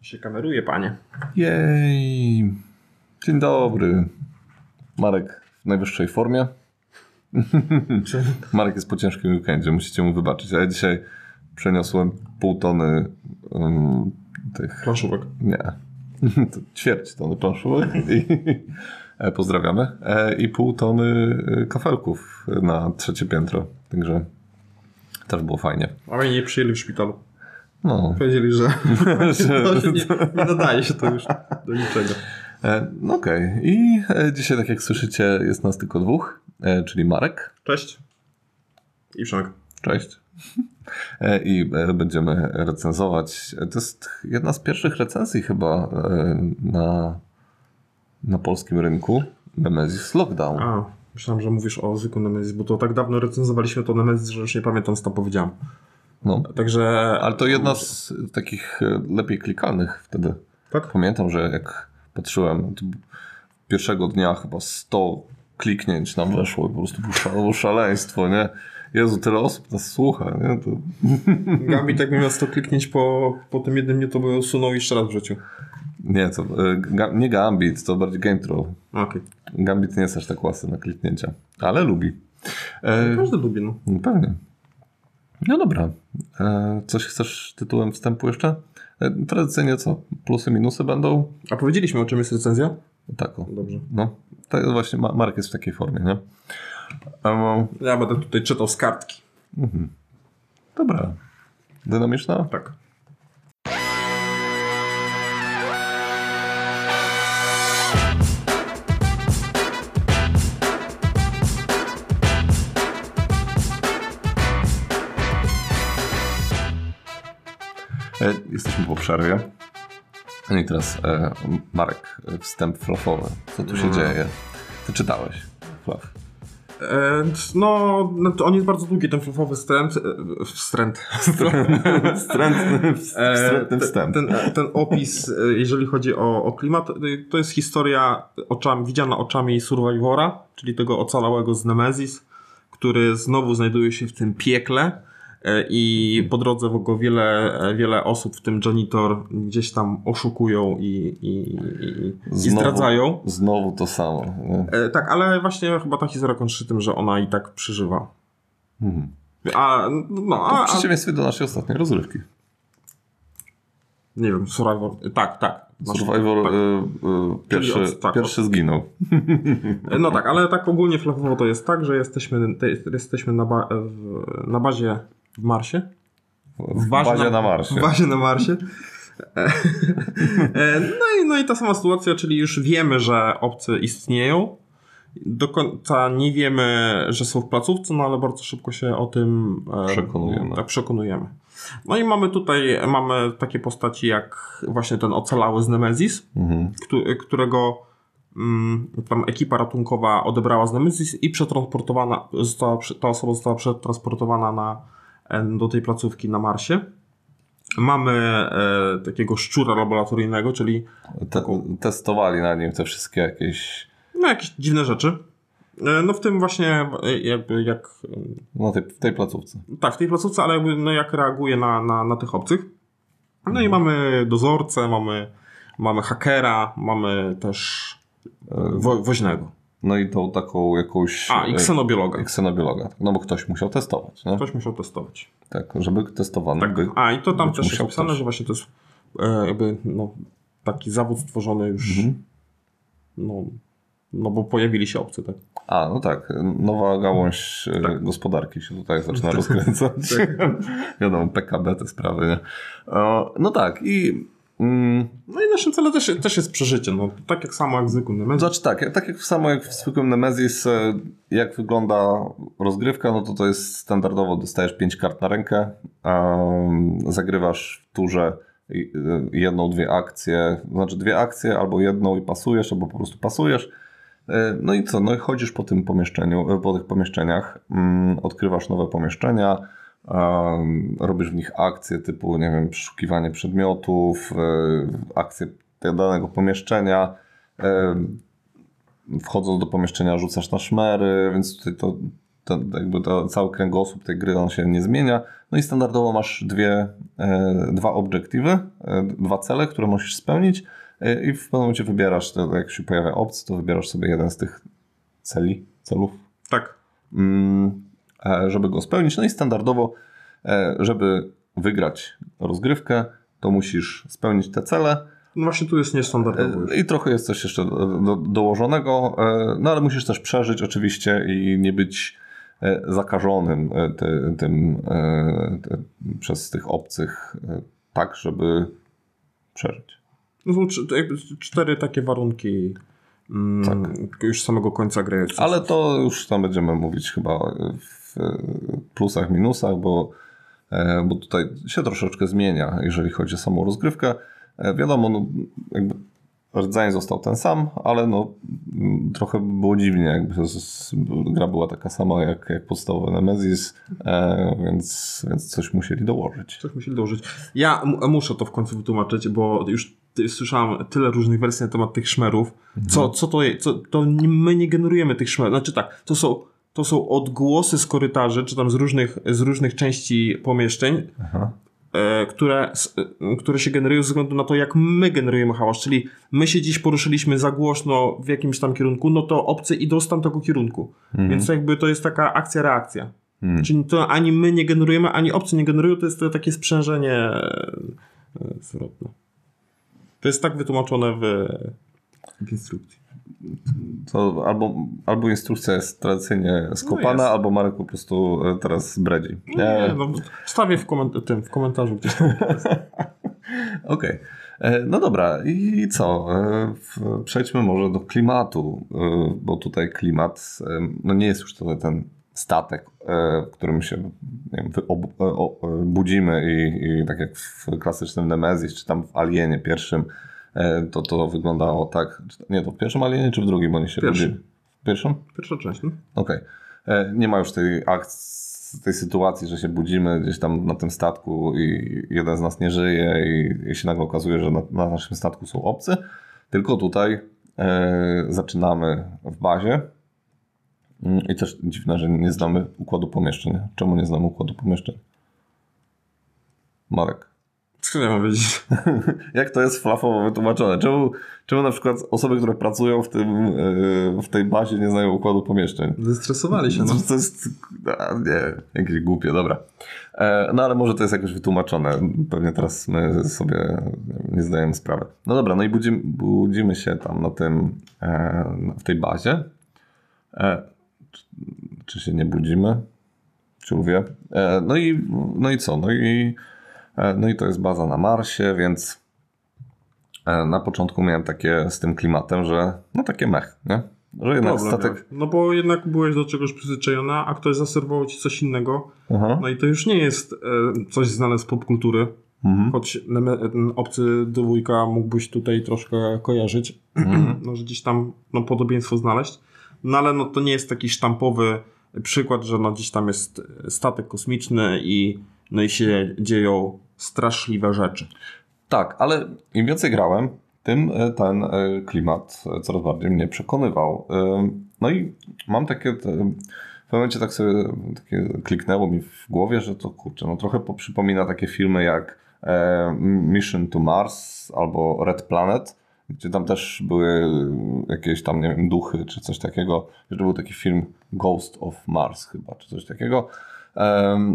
To się kameruje, panie. Jej. Dzień dobry. Marek w najwyższej formie. Marek jest po ciężkim weekendzie, musicie mu wybaczyć. A ja dzisiaj przeniosłem pół tony um, tych... Planszówek. Nie. To ćwierć tony planszówek. I, e, pozdrawiamy. E, I pół tony e, kafelków na trzecie piętro. Także też było fajnie. A mnie nie przyjęli w szpitalu. No. Powiedzieli, że, Że- nie, nie nadaje się to już do niczego. E, No okej. I e, dzisiaj, tak jak słyszycie, jest nas tylko dwóch, e, czyli Marek. Cześć. I Przemek. Cześć. I będziemy recenzować. To jest jedna z pierwszych recenzji chyba na, na polskim rynku. Nemesis Lockdown. A, myślałem, że mówisz o zwykłym Nemesis, bo to tak dawno recenzowaliśmy to Nemesis, że już nie pamiętam, co tam powiedziałem. No. Także... Ale to jedna z takich e, lepiej klikalnych wtedy. Tak? Pamiętam, że jak patrzyłem, pierwszego dnia chyba 100 kliknięć nam weszło i po prostu było szale- było szaleństwo, nie? Jezu, tyle osób nas słucha, nie? To... Gambit jakby miał 100 kliknięć po, po tym jednym dniu, to by usunął jeszcze raz w życiu. Nie, to, e, ga, nie Gambit, to bardziej Game Troll. Okej. Gambit nie jest aż tak łasy na kliknięcia, ale lubi. E, Każdy lubi, no. no pewnie. No dobra. E, coś chcesz tytułem wstępu jeszcze? E, tradycyjnie co? Plusy, minusy będą? A powiedzieliśmy, o czym jest recenzja? Tak o. Dobrze. No, to właśnie Ma- Mark jest w takiej formie, nie? Um, Ja będę tutaj czytał z kartki. dobra. Dynamiczna? Tak. Jesteśmy po przerwie. No i teraz e, Marek, e, wstęp flufowy. Co tu się Mm. dzieje? Ty czytałeś fluff. E, no, no to on jest bardzo długi, ten flufowy stręt. E, stręt. Wstrętny, E, wstęp. Ten, ten opis, e, jeżeli chodzi o, o klimat, e, to jest historia oczami, widziana oczami Survivora, czyli tego ocalałego z Nemesis, który znowu znajduje się w tym piekle e, i po drodze w ogóle wiele, e, wiele osób, w tym janitor, gdzieś tam oszukują i, i, i, i Znowu- zdradzają. Znowu to samo. nie? E, tak, ale właśnie chyba ta historia kończy się tym, że ona i tak przeżywa. Mhm. A, no, To a, w a, przeciwieństwie do naszej ostatniej rozrywki. nie wiem, Survivor, tak, tak. Survivor tak. pierwszy, od- tak, pierwszy zginął. No tak, ale tak ogólnie flagowo to jest tak, że jesteśmy, te, jesteśmy na, ba, w, na bazie w Marsie. W bazie, na Marsie. W bazie na Marsie. E, no, i, no i ta sama sytuacja, czyli już wiemy, że obcy istnieją. Do końca nie wiemy, że są w placówce, no ale bardzo szybko się o tym e, Przekonujemy. Tak, przekonujemy. No i mamy tutaj mamy takie postaci jak właśnie ten ocalały z Nemesis, Mhm. któ- którego mm, tam ekipa ratunkowa odebrała z Nemesis i przetransportowana, została, ta osoba została przetransportowana na, e, do tej placówki na Marsie. Mamy e, takiego szczura laboratoryjnego, czyli Te, testowali na nim te wszystkie jakieś. no, jakieś dziwne rzeczy. E, no w tym właśnie e, jakby jak No, tej, w tej placówce. tak, w tej placówce, ale jakby no jak reaguje na, na, na tych obcych. No i mamy dozorcę, mamy, mamy hakera, mamy też e, wo, woźnego. No i tą taką jakąś. A, i e, ksenobiologa. i ksenobiologa. No bo ktoś musiał testować, nie? Ktoś musiał testować. Tak, żeby testowany Tak. by. A i to tam też jest ktoś. że właśnie to jest e, jakby no, taki zawód stworzony już. Mhm. No, no bo pojawili się obcy, tak? A, no tak. Nowa gałąź e, gospodarki się tutaj zaczyna Tak. rozkręcać. Wiadomo, PKB te sprawy, nie? O, no tak i... Mm, No i naszym celem też, też jest przeżycie. No, tak jak samo jak w zwykłym Nemesis. Znaczy tak, tak jak samo jak w zwykłym Nemesis, e, jak wygląda rozgrywka, no to to jest standardowo, dostajesz 5 kart na rękę, zagrywasz w turze e, jedną, dwie akcje, znaczy dwie akcje, albo jedną i pasujesz, albo po prostu pasujesz. E, No i co, no i chodzisz po tym pomieszczeniu, po tych pomieszczeniach, mm, odkrywasz nowe pomieszczenia, robisz w nich akcje typu, nie wiem, przeszukiwanie przedmiotów, e, akcje danego pomieszczenia, wchodząc do pomieszczenia rzucasz na szmery, więc tutaj to to, jakby to cały kręgosłup tej gry on się nie zmienia. No i standardowo masz dwie, e, dwa obiektywy, e, dwa cele, które musisz spełnić i w pewnym momencie wybierasz, to, jak się pojawia opcja, to wybierasz sobie jeden z tych celi, celów, Tak. mm, żeby go spełnić. No i standardowo, e, żeby wygrać rozgrywkę, to musisz spełnić te cele. No właśnie tu jest niestandardowo już. E, I trochę jest coś jeszcze do, do, dołożonego, e, no ale musisz też przeżyć oczywiście i nie być e, zakażonym e, ty, tym e, te, przez tych obcych e, tak, żeby przeżyć. No są cztery takie warunki mm, już z samego końca gry. Tak. Ale to już tam będziemy mówić chyba w plusach, minusach, bo, e, bo tutaj się troszeczkę zmienia, jeżeli chodzi o samą rozgrywkę. E, Wiadomo, no, jakby rdzeń został ten sam, ale no, trochę było dziwnie, jakby gra była taka sama jak, jak podstawowy Nemesis, e, więc, więc coś musieli dołożyć. Coś musi dołożyć. Ja muszę to w końcu wytłumaczyć, bo już słyszałem tyle różnych wersji na temat tych szmerów. Co, co to jest? Co, to my nie generujemy tych szmerów. Znaczy tak, to są, to są odgłosy z korytarzy, czy tam z różnych, z różnych części pomieszczeń, Aha. e, które, e, które się generują ze względu na to, jak my generujemy hałas. Czyli my się dziś poruszyliśmy za głośno w jakimś tam kierunku, no to obcy idą z tamtego kierunku. Więc jakby to jest taka akcja-reakcja. Mhm. Czyli to ani my nie generujemy, ani obcy nie generują, to jest to takie sprzężenie e, zwrotne. To jest tak wytłumaczone w, w instrukcji. To albo, albo instrukcja jest tradycyjnie skopana, No jest. albo Marek po prostu e, teraz bredzi. Nie, no, wstawię w, koment- tym, w komentarzu gdzieś tam. Okej. E, No dobra, i co? E, Przejdźmy może do klimatu, bo tutaj klimat no nie jest już to ten statek, w którym się nie wiem, budzimy i, i tak jak w klasycznym Nemesis, czy tam w Alienie pierwszym, to to wyglądało tak. Nie, to w pierwszym Alienie, czy w drugim oni się Pierwszym. budzili? W pierwszym? Pierwsza część, no? Okej. E, Nie ma już tej akcji, tej sytuacji, że się budzimy gdzieś tam na tym statku i jeden z nas nie żyje i, i się nagle okazuje, że na, na naszym statku są obcy. Tylko tutaj e, zaczynamy w bazie. Mm, I też dziwne, że nie znamy układu pomieszczeń. Czemu nie znamy układu pomieszczeń? Marek. Co ja mam wiedzieć? Jak to jest flafowo wytłumaczone? Czemu, czemu na przykład osoby, które pracują w, tym, e, w tej bazie nie znają układu pomieszczeń? Zestresowali się, no. To, to jest. A, nie, jakieś głupie, dobra. E, no ale może to jest jakoś wytłumaczone. Pewnie teraz my sobie nie zdajemy sprawy. No dobra, no i budzimy, budzimy się tam na tym, e, w tej bazie. E, czy, czy się nie budzimy? Czy mówię? No, i, no i co? No i, no i to jest baza na Marsie, więc e, na początku miałem takie z tym klimatem, że no takie mech, nie? Że jednak Problem statek. miałeś. No bo jednak byłeś do czegoś przyzwyczajona, a ktoś zaserwował ci coś innego. Aha. No i to już nie jest e, coś znane z popkultury. Mhm. Choć obcy dwójka mógłbyś tutaj troszkę kojarzyć, Mhm. no, że gdzieś tam no, podobieństwo znaleźć. No ale no, to nie jest taki sztampowy przykład, że no, gdzieś tam jest statek kosmiczny i, no, i się dzieją straszliwe rzeczy. Tak, ale im więcej grałem, tym e, ten e, klimat e, coraz bardziej mnie przekonywał. No i mam takie. W momencie tak sobie takie kliknęło mi w głowie, że to kurczę, no trochę po- przypomina takie filmy jak Mission to Mars albo Red Planet, gdzie tam też były jakieś tam, nie wiem, duchy czy coś takiego. Że był taki film Ghost of Mars chyba, czy coś takiego.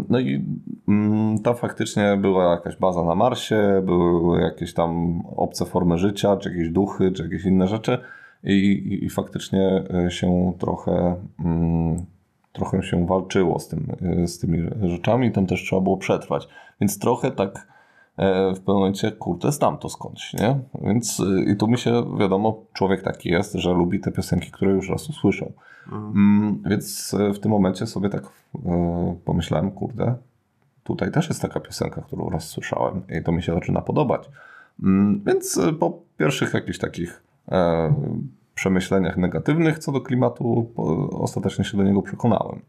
No i mm, tam faktycznie była jakaś baza na Marsie, były jakieś tam obce formy życia, czy jakieś duchy, czy jakieś inne rzeczy i, i, i faktycznie e, się trochę, mm, trochę się walczyło z, tym, e, z tymi rzeczami, tam też trzeba było przetrwać. Więc trochę tak w pewnym momencie, kurde, znam to skądś, nie? Więc e, i tu mi się, wiadomo, człowiek taki jest, że lubi te piosenki, które już raz usłyszał. Mm, więc e, w tym momencie sobie tak e, pomyślałem, kurde, tutaj też jest taka piosenka, którą raz słyszałem i to mi się zaczyna podobać. Mm, więc e, po pierwszych jakichś takich e, przemyśleniach negatywnych co do klimatu, ostatecznie się do niego przekonałem.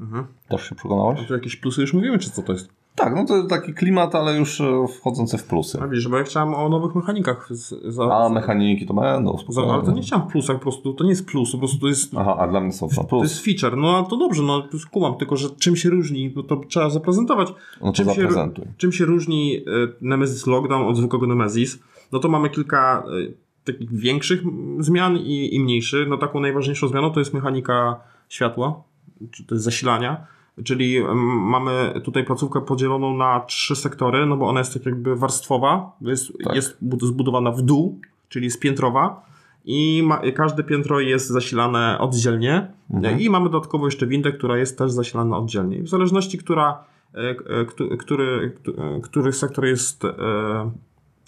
Mhm. Też się przekonałeś? A tu jakieś plusy już mówimy, czy co to jest? Tak, no to taki klimat, ale już e, wchodzący w plusy. A widzisz, bo ja chciałem o nowych mechanikach. Z, za, A mechaniki to będą. za, ale to nie chciałem plusach, po prostu to nie jest plus, po prostu to jest, Aha, a dla mnie są to to plus. jest feature. No ale to dobrze, no kumam, tylko że czym się różni, bo to trzeba zaprezentować. No to czym się- zaprezentuj. Czym się różni e, Nemesis Lockdown od zwykłego Nemesis? No to mamy kilka e, takich większych zmian i, i mniejszych. No taką najważniejszą zmianą to jest mechanika światła, czy to jest zasilania. Czyli mamy tutaj placówkę podzieloną na trzy sektory, no bo ona jest tak jakby warstwowa, jest, Tak. jest bud- zbudowana w dół, czyli jest piętrowa i ma, każde piętro jest zasilane oddzielnie Mhm. i mamy dodatkowo jeszcze windę, która jest też zasilana oddzielnie. W zależności, która, e, e, któ- który, któ- który sektor jest e,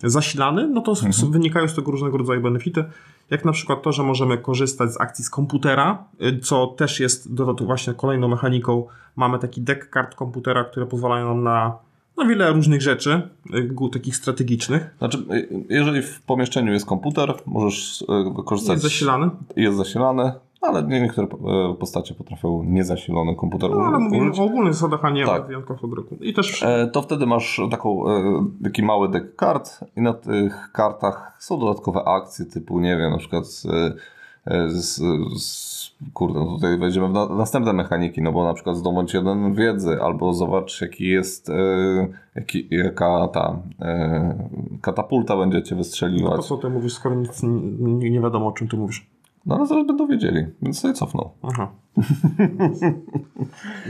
zasilany, no to Mhm. wynikają z tego różnego rodzaju benefity, jak na przykład to, że możemy korzystać z akcji z komputera, y, co też jest dodatkowo właśnie kolejną mechaniką. Mamy taki deck kart komputera, które pozwalają nam na, na wiele różnych rzeczy, y, takich strategicznych. Znaczy, y, jeżeli w pomieszczeniu jest komputer, możesz wykorzystać. Jest zasilany. Jest zasilany, ale nie- niektóre y, postacie potrafią niezasilony komputer No, ale mówimy o ogólnych zasadach, a nie Tak. o wyjątkach od roku. I też E, To wtedy masz taką, e, taki mały deck kart i na tych kartach są dodatkowe akcje typu, nie wiem, na przykład e, e, z, z, kurde, no tutaj wejdziemy w na, następne mechaniki, no bo na przykład zdobądź jeden wiedzy, albo zobacz jaki jest, e, jaki, jaka ta e, katapulta będzie cię no, po wystrzeliwać. co ty mówisz, skoro nic nie, nie wiadomo o czym ty mówisz. No ale zaraz będą wiedzieli, więc sobie cofną. Aha.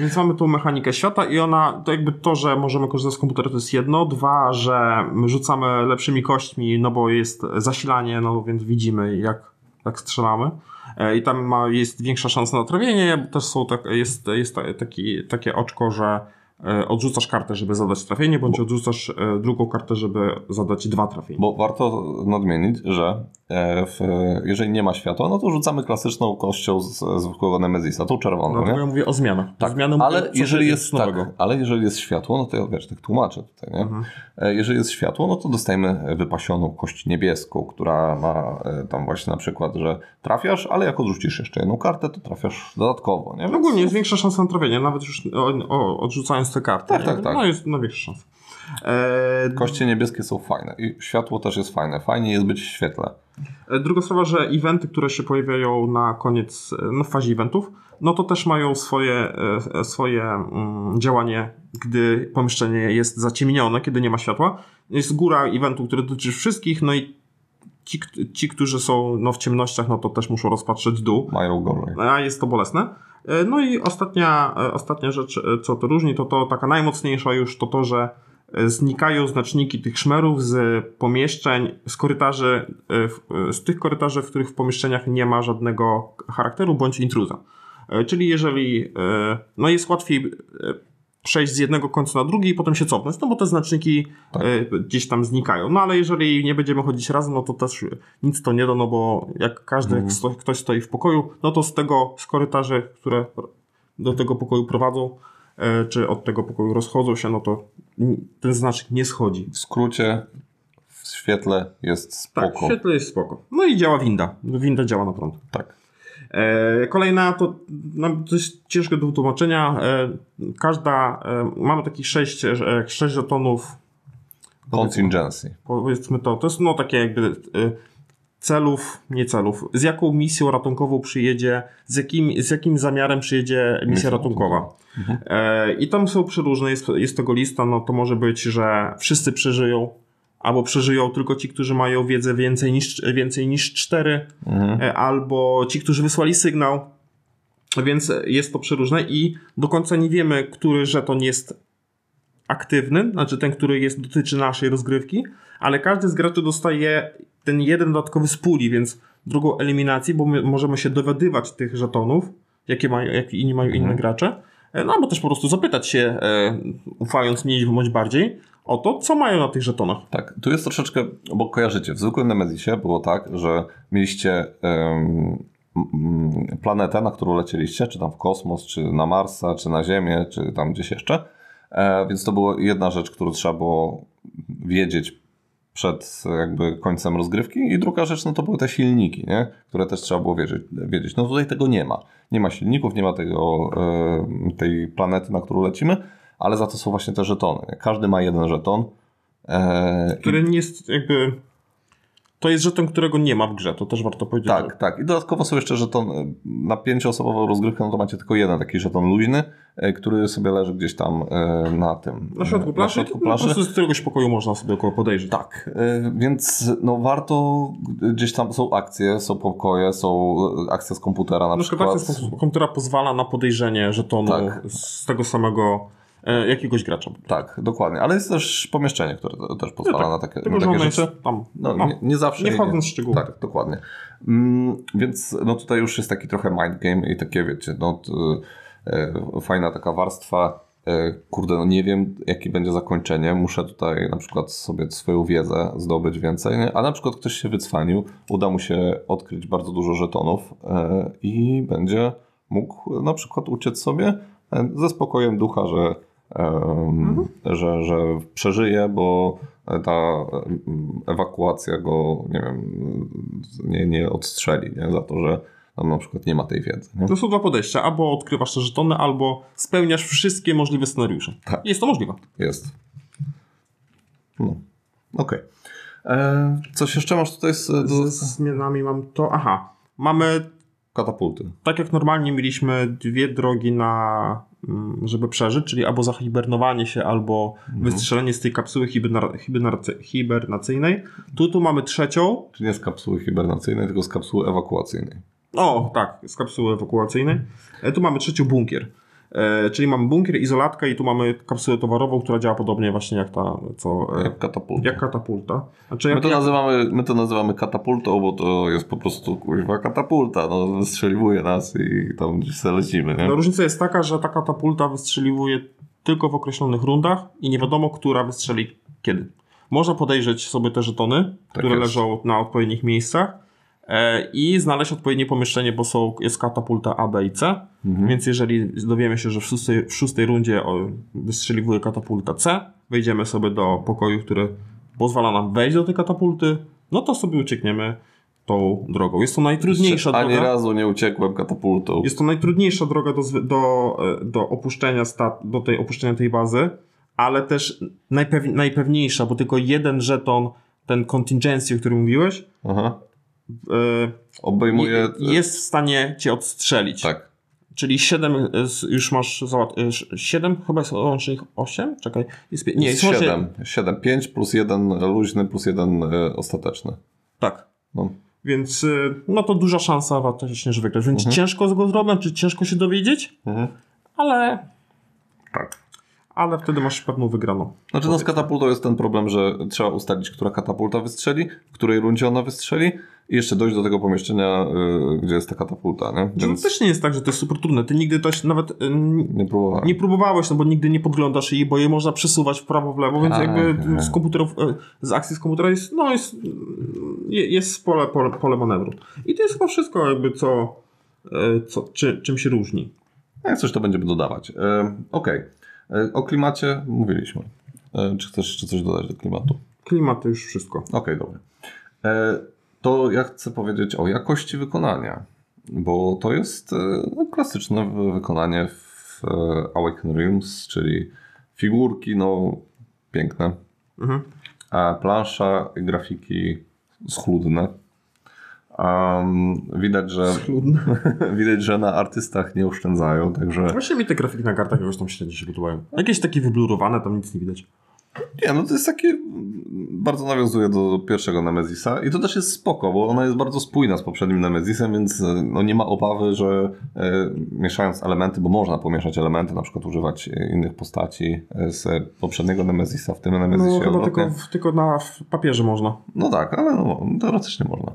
Więc mamy tu mechanikę świata i ona, to jakby to, że możemy korzystać z komputera to jest jedno, dwa, że my rzucamy lepszymi kośćmi, no bo jest zasilanie, no więc widzimy jak, jak strzelamy. E, I tam ma, jest większa szansa na trafienie, bo też są tak, jest, jest ta- taki, takie oczko, że odrzucasz kartę, żeby zadać trafienie, bądź odrzucasz e, drugą kartę, żeby zadać dwa trafienia. Bo warto nadmienić, że e, w, jeżeli nie ma światła, no to rzucamy klasyczną kością z, z Nemezisa, tą czerwoną, Dlatego nie? ja mówię o zmianach. Tak, Zmiany mówię, ale co jeżeli jest jest, tak, ale jeżeli jest światło, no to ja wiesz, tak tłumaczę tutaj, nie? Mhm. E, Jeżeli jest światło, no to dostajemy wypasioną kość niebieską, która ma e, tam właśnie na przykład, że trafiasz, ale jak odrzucisz jeszcze jedną kartę, to trafiasz dodatkowo, nie? Więc- Ogólnie jest większa szansa na trafienie, nawet już o, o, odrzucając Tak, tak, tak. No jest no, większa szansa. E, Koście niebieskie są fajne i światło też jest fajne. Fajnie jest być w świetle. e, druga sprawa, że eventy, które się pojawiają na koniec, e, no w fazie eventów, no to też mają swoje, e, swoje mm, działanie, gdy pomieszczenie jest zaciemnione, kiedy nie ma światła. Jest góra eventu, który dotyczy wszystkich, no i ci, ci którzy są no, w ciemnościach, no to też muszą rozpatrzeć dół. Mają gorzej. a jest to bolesne. E, No i ostatnia, e, ostatnia rzecz, e, co to różni, to to taka najmocniejsza już to to, że znikają znaczniki tych szmerów z pomieszczeń, z korytarzy, z tych korytarzy, w których w pomieszczeniach nie ma żadnego charakteru bądź intruza. Czyli jeżeli, no jest łatwiej przejść z jednego końca na drugi i potem się cofnąć, no bo te znaczniki Tak. e, gdzieś tam znikają. No ale jeżeli nie będziemy chodzić razem, no to też nic to nie da, no bo jak każdy, jak sto, ktoś stoi w pokoju, no to z tego, z korytarzy, które do tego pokoju prowadzą, e, czy od tego pokoju rozchodzą się, no to ten znacznik nie schodzi. W skrócie, w świetle jest Tak, spoko. w świetle jest spoko. No i działa winda. Winda działa na prąd. Tak. E, kolejna to no, ciężkie do wytłumaczenia. E, każda, e, mamy takich sześć, sześć żetonów. Contingency. powiedzmy to, to jest no takie jakby celów, nie celów, z jaką misją ratunkową przyjedzie, z jakim, z jakim zamiarem przyjedzie misja ratunkowa. E, I tam są przeróżne, jest, jest tego lista, no to może być, że wszyscy przeżyją, albo przeżyją tylko ci, którzy mają wiedzę więcej niż, więcej niż 4, Mhm. e, albo ci, którzy wysłali sygnał, więc jest to przeróżne i do końca nie wiemy, który żeton jest aktywny, znaczy ten, który jest, dotyczy naszej rozgrywki, ale każdy z graczy dostaje ten jeden dodatkowy z puli, więc drugą eliminacji, bo my możemy się dowiadywać tych żetonów, jakie, mają, jakie inni mają inne gracze, e, no albo też po prostu zapytać się, e, ufając mniej bądź bardziej, o to, co mają na tych żetonach. Tak, tu jest troszeczkę, bo kojarzycie, w zwykłym Nemezisie było tak, że mieliście mm, planetę, na którą lecieliście, czy tam w kosmos, czy na Marsa, czy na Ziemię, czy tam gdzieś jeszcze. E, więc to była jedna rzecz, którą trzeba było wiedzieć przed jakby końcem rozgrywki i druga rzecz, no to były te silniki, nie? które też trzeba było wiedzieć, wiedzieć. No tutaj tego nie ma. Nie ma silników, nie ma tego, e, tej planety, na którą lecimy, ale za to są właśnie te żetony. Każdy ma jeden żeton. E, Który nie jest jakby... To jest żeton, którego nie ma w grze, to też warto powiedzieć. że- Tak, tak. I dodatkowo są jeszcze żeton na pięcioosobową rozgrywkę, no to macie tylko jeden taki żeton luźny, e, który sobie leży gdzieś tam e, na tym. Na środku plaży, Na środku no, po plaży. prostu z któregoś pokoju można sobie około podejrzeć. Tak, więc no warto, gdzieś tam są akcje, są pokoje, są e, akcja z komputera na, Na przykład akcja z komputera pozwala na podejrzenie żetonu Tak. z tego samego jakiegoś gracza. Tak, dokładnie, ale jest też pomieszczenie, które te- też pozwala tak, na takie, Tylko, na takie rzeczy. tam. No, no, nie, nie zawsze. nie wchodząc w szczegóły. Tak, dokładnie. Mm, więc no tutaj już jest taki trochę mind game i takie wiecie, no e, fajna taka warstwa. E, kurde, no nie wiem jakie będzie zakończenie. Muszę tutaj na przykład sobie swoją wiedzę zdobyć więcej. Nie? A na przykład ktoś się wycwanił, uda mu się odkryć bardzo dużo żetonów e, i będzie mógł na przykład uciec sobie e, ze spokojem ducha, że em, że, że przeżyje, bo ta ewakuacja go, nie wiem, nie, nie odstrzeli, nie? Za to, że tam na przykład nie ma tej wiedzy. Nie? To są dwa podejścia. Albo odkrywasz te żetony, albo spełniasz wszystkie możliwe scenariusze. Tak. Jest to możliwe. Jest. No. Okej. E, Coś jeszcze masz tutaj z, do Ze zmianami mam to. Aha. Mamy, katapulty? tak jak normalnie mieliśmy dwie drogi na, mm, żeby przeżyć, czyli albo zahibernowanie się, albo wystrzelenie z tej kapsuły hiberna- hibernacy- hibernacyjnej. Tu, tu mamy trzecią. Czyli nie z kapsuły hibernacyjnej, tylko z kapsuły ewakuacyjnej. O, tak, z kapsuły ewakuacyjnej. E, Tu mamy trzecią bunkier. E, czyli mamy bunkier, izolatkę i tu mamy kapsułę towarową, która działa podobnie właśnie jak ta, co... E, Jak katapulta. jak katapulta. Znaczy My jak, to, jak, nazywamy, my to nazywamy katapultą, bo to jest po prostu kuźwa katapulta. No, wystrzeliwuje nas i tam gdzieś lecimy, nie? no, różnica jest taka, że ta katapulta wystrzeliwuje tylko w określonych rundach i nie wiadomo, która wystrzeli kiedy. Można podejrzeć sobie te żetony, które jest. leżą na odpowiednich miejscach i znaleźć odpowiednie pomieszczenie, bo są, jest katapulta A, B i C. Mhm. Więc jeżeli dowiemy się, że w szóstej, w szóstej rundzie wystrzeliwuje katapulta C, wejdziemy sobie do pokoju, który pozwala nam wejść do tej katapulty, no to sobie uciekniemy tą drogą. Jest to najtrudniejsza Ani droga. razu nie uciekłem katapultą. Jest to najtrudniejsza droga do, do, e, do opuszczenia sta- do tej opuszczenia tej bazy, ale też najpew- najpewniejsza, bo tylko jeden żeton, ten contingency, o którym mówiłeś, Aha. E, Obejmuje... je- jest w stanie cię odstrzelić. Tak. Czyli 7 już masz załat... 7 chyba jest łącznie 8? Czekaj. Jest, nie, jest jest łącznie- 7. 7. 5 plus 1 luźny plus 1 e, ostateczny. Tak. No. Więc no to duża szansa faktycznie, że wygrasz. Więc ciężko go zrobić, czy ciężko się dowiedzieć, Mhm. ale, Tak. ale wtedy masz pewną wygraną. Znaczy no z katapultą jest ten problem, że trzeba ustalić, która katapulta wystrzeli, w której rundzie ona wystrzeli i jeszcze dojść do tego pomieszczenia, y, gdzie jest ta katapulta, nie? To Więc też nie jest tak, że to jest super trudne. Ty nigdy też nawet y, nie próbowałem. nie próbowałeś, no bo nigdy nie podglądasz jej, bo je można przesuwać w prawo, w lewo, więc Tak, jakby tak. z komputerów, y, z akcji z komputera jest, no jest, y, jest pole, pole, pole manewru. I to jest chyba wszystko jakby co, y, co czy, czym się różni. Jak coś to będziemy dodawać. E, Okej. E, O klimacie mówiliśmy. E, Czy chcesz jeszcze coś dodać do klimatu? Klimat to już wszystko. Okej, dobra. To ja chcę powiedzieć o jakości wykonania, bo to jest e, no, klasyczne wy- wykonanie w e, Awaken Realms, czyli figurki, no piękne, Mhm. a plansza grafiki schludne. Um, widać, że widać, że na artystach nie oszczędzają, także Właśnie mi te grafiki na kartach jakoś tam średnio się podobają. Jakieś takie wyblurowane, tam nic nie widać. Nie, no to jest takie, bardzo nawiązuje do pierwszego Nemezisa i to też jest spoko, bo ona jest bardzo spójna z poprzednim Nemezisem, więc e, no nie ma obawy, że e, mieszając elementy, bo można pomieszać elementy, na przykład używać e, innych postaci z poprzedniego Nemezisa w tym Nemezisie. No chyba tylko, tylko na papierze można. No tak, ale no, teoretycznie można.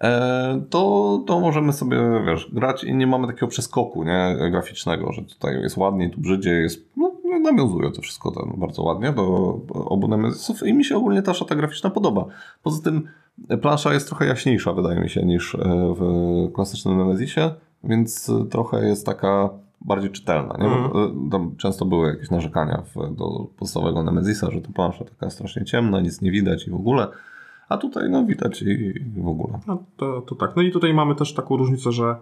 E, to, to możemy sobie, wiesz, grać i nie mamy takiego przeskoku nie, graficznego, że tutaj jest ładniej, tu brzydziej, jest, no, nawiązuje to wszystko ten bardzo ładnie do obu Nemezisów i mi się ogólnie ta szata graficzna podoba. Poza tym e, plansza jest trochę jaśniejsza, wydaje mi się, niż e, w klasycznym Nemezisie, więc e, trochę jest taka bardziej czytelna. Nie? E, Tam często były jakieś narzekania w, do podstawowego Nemezisa, że to plansza taka strasznie ciemna, nic nie widać i w ogóle. A tutaj no widać i, i w ogóle. No, to, to tak. No i tutaj mamy też taką różnicę, że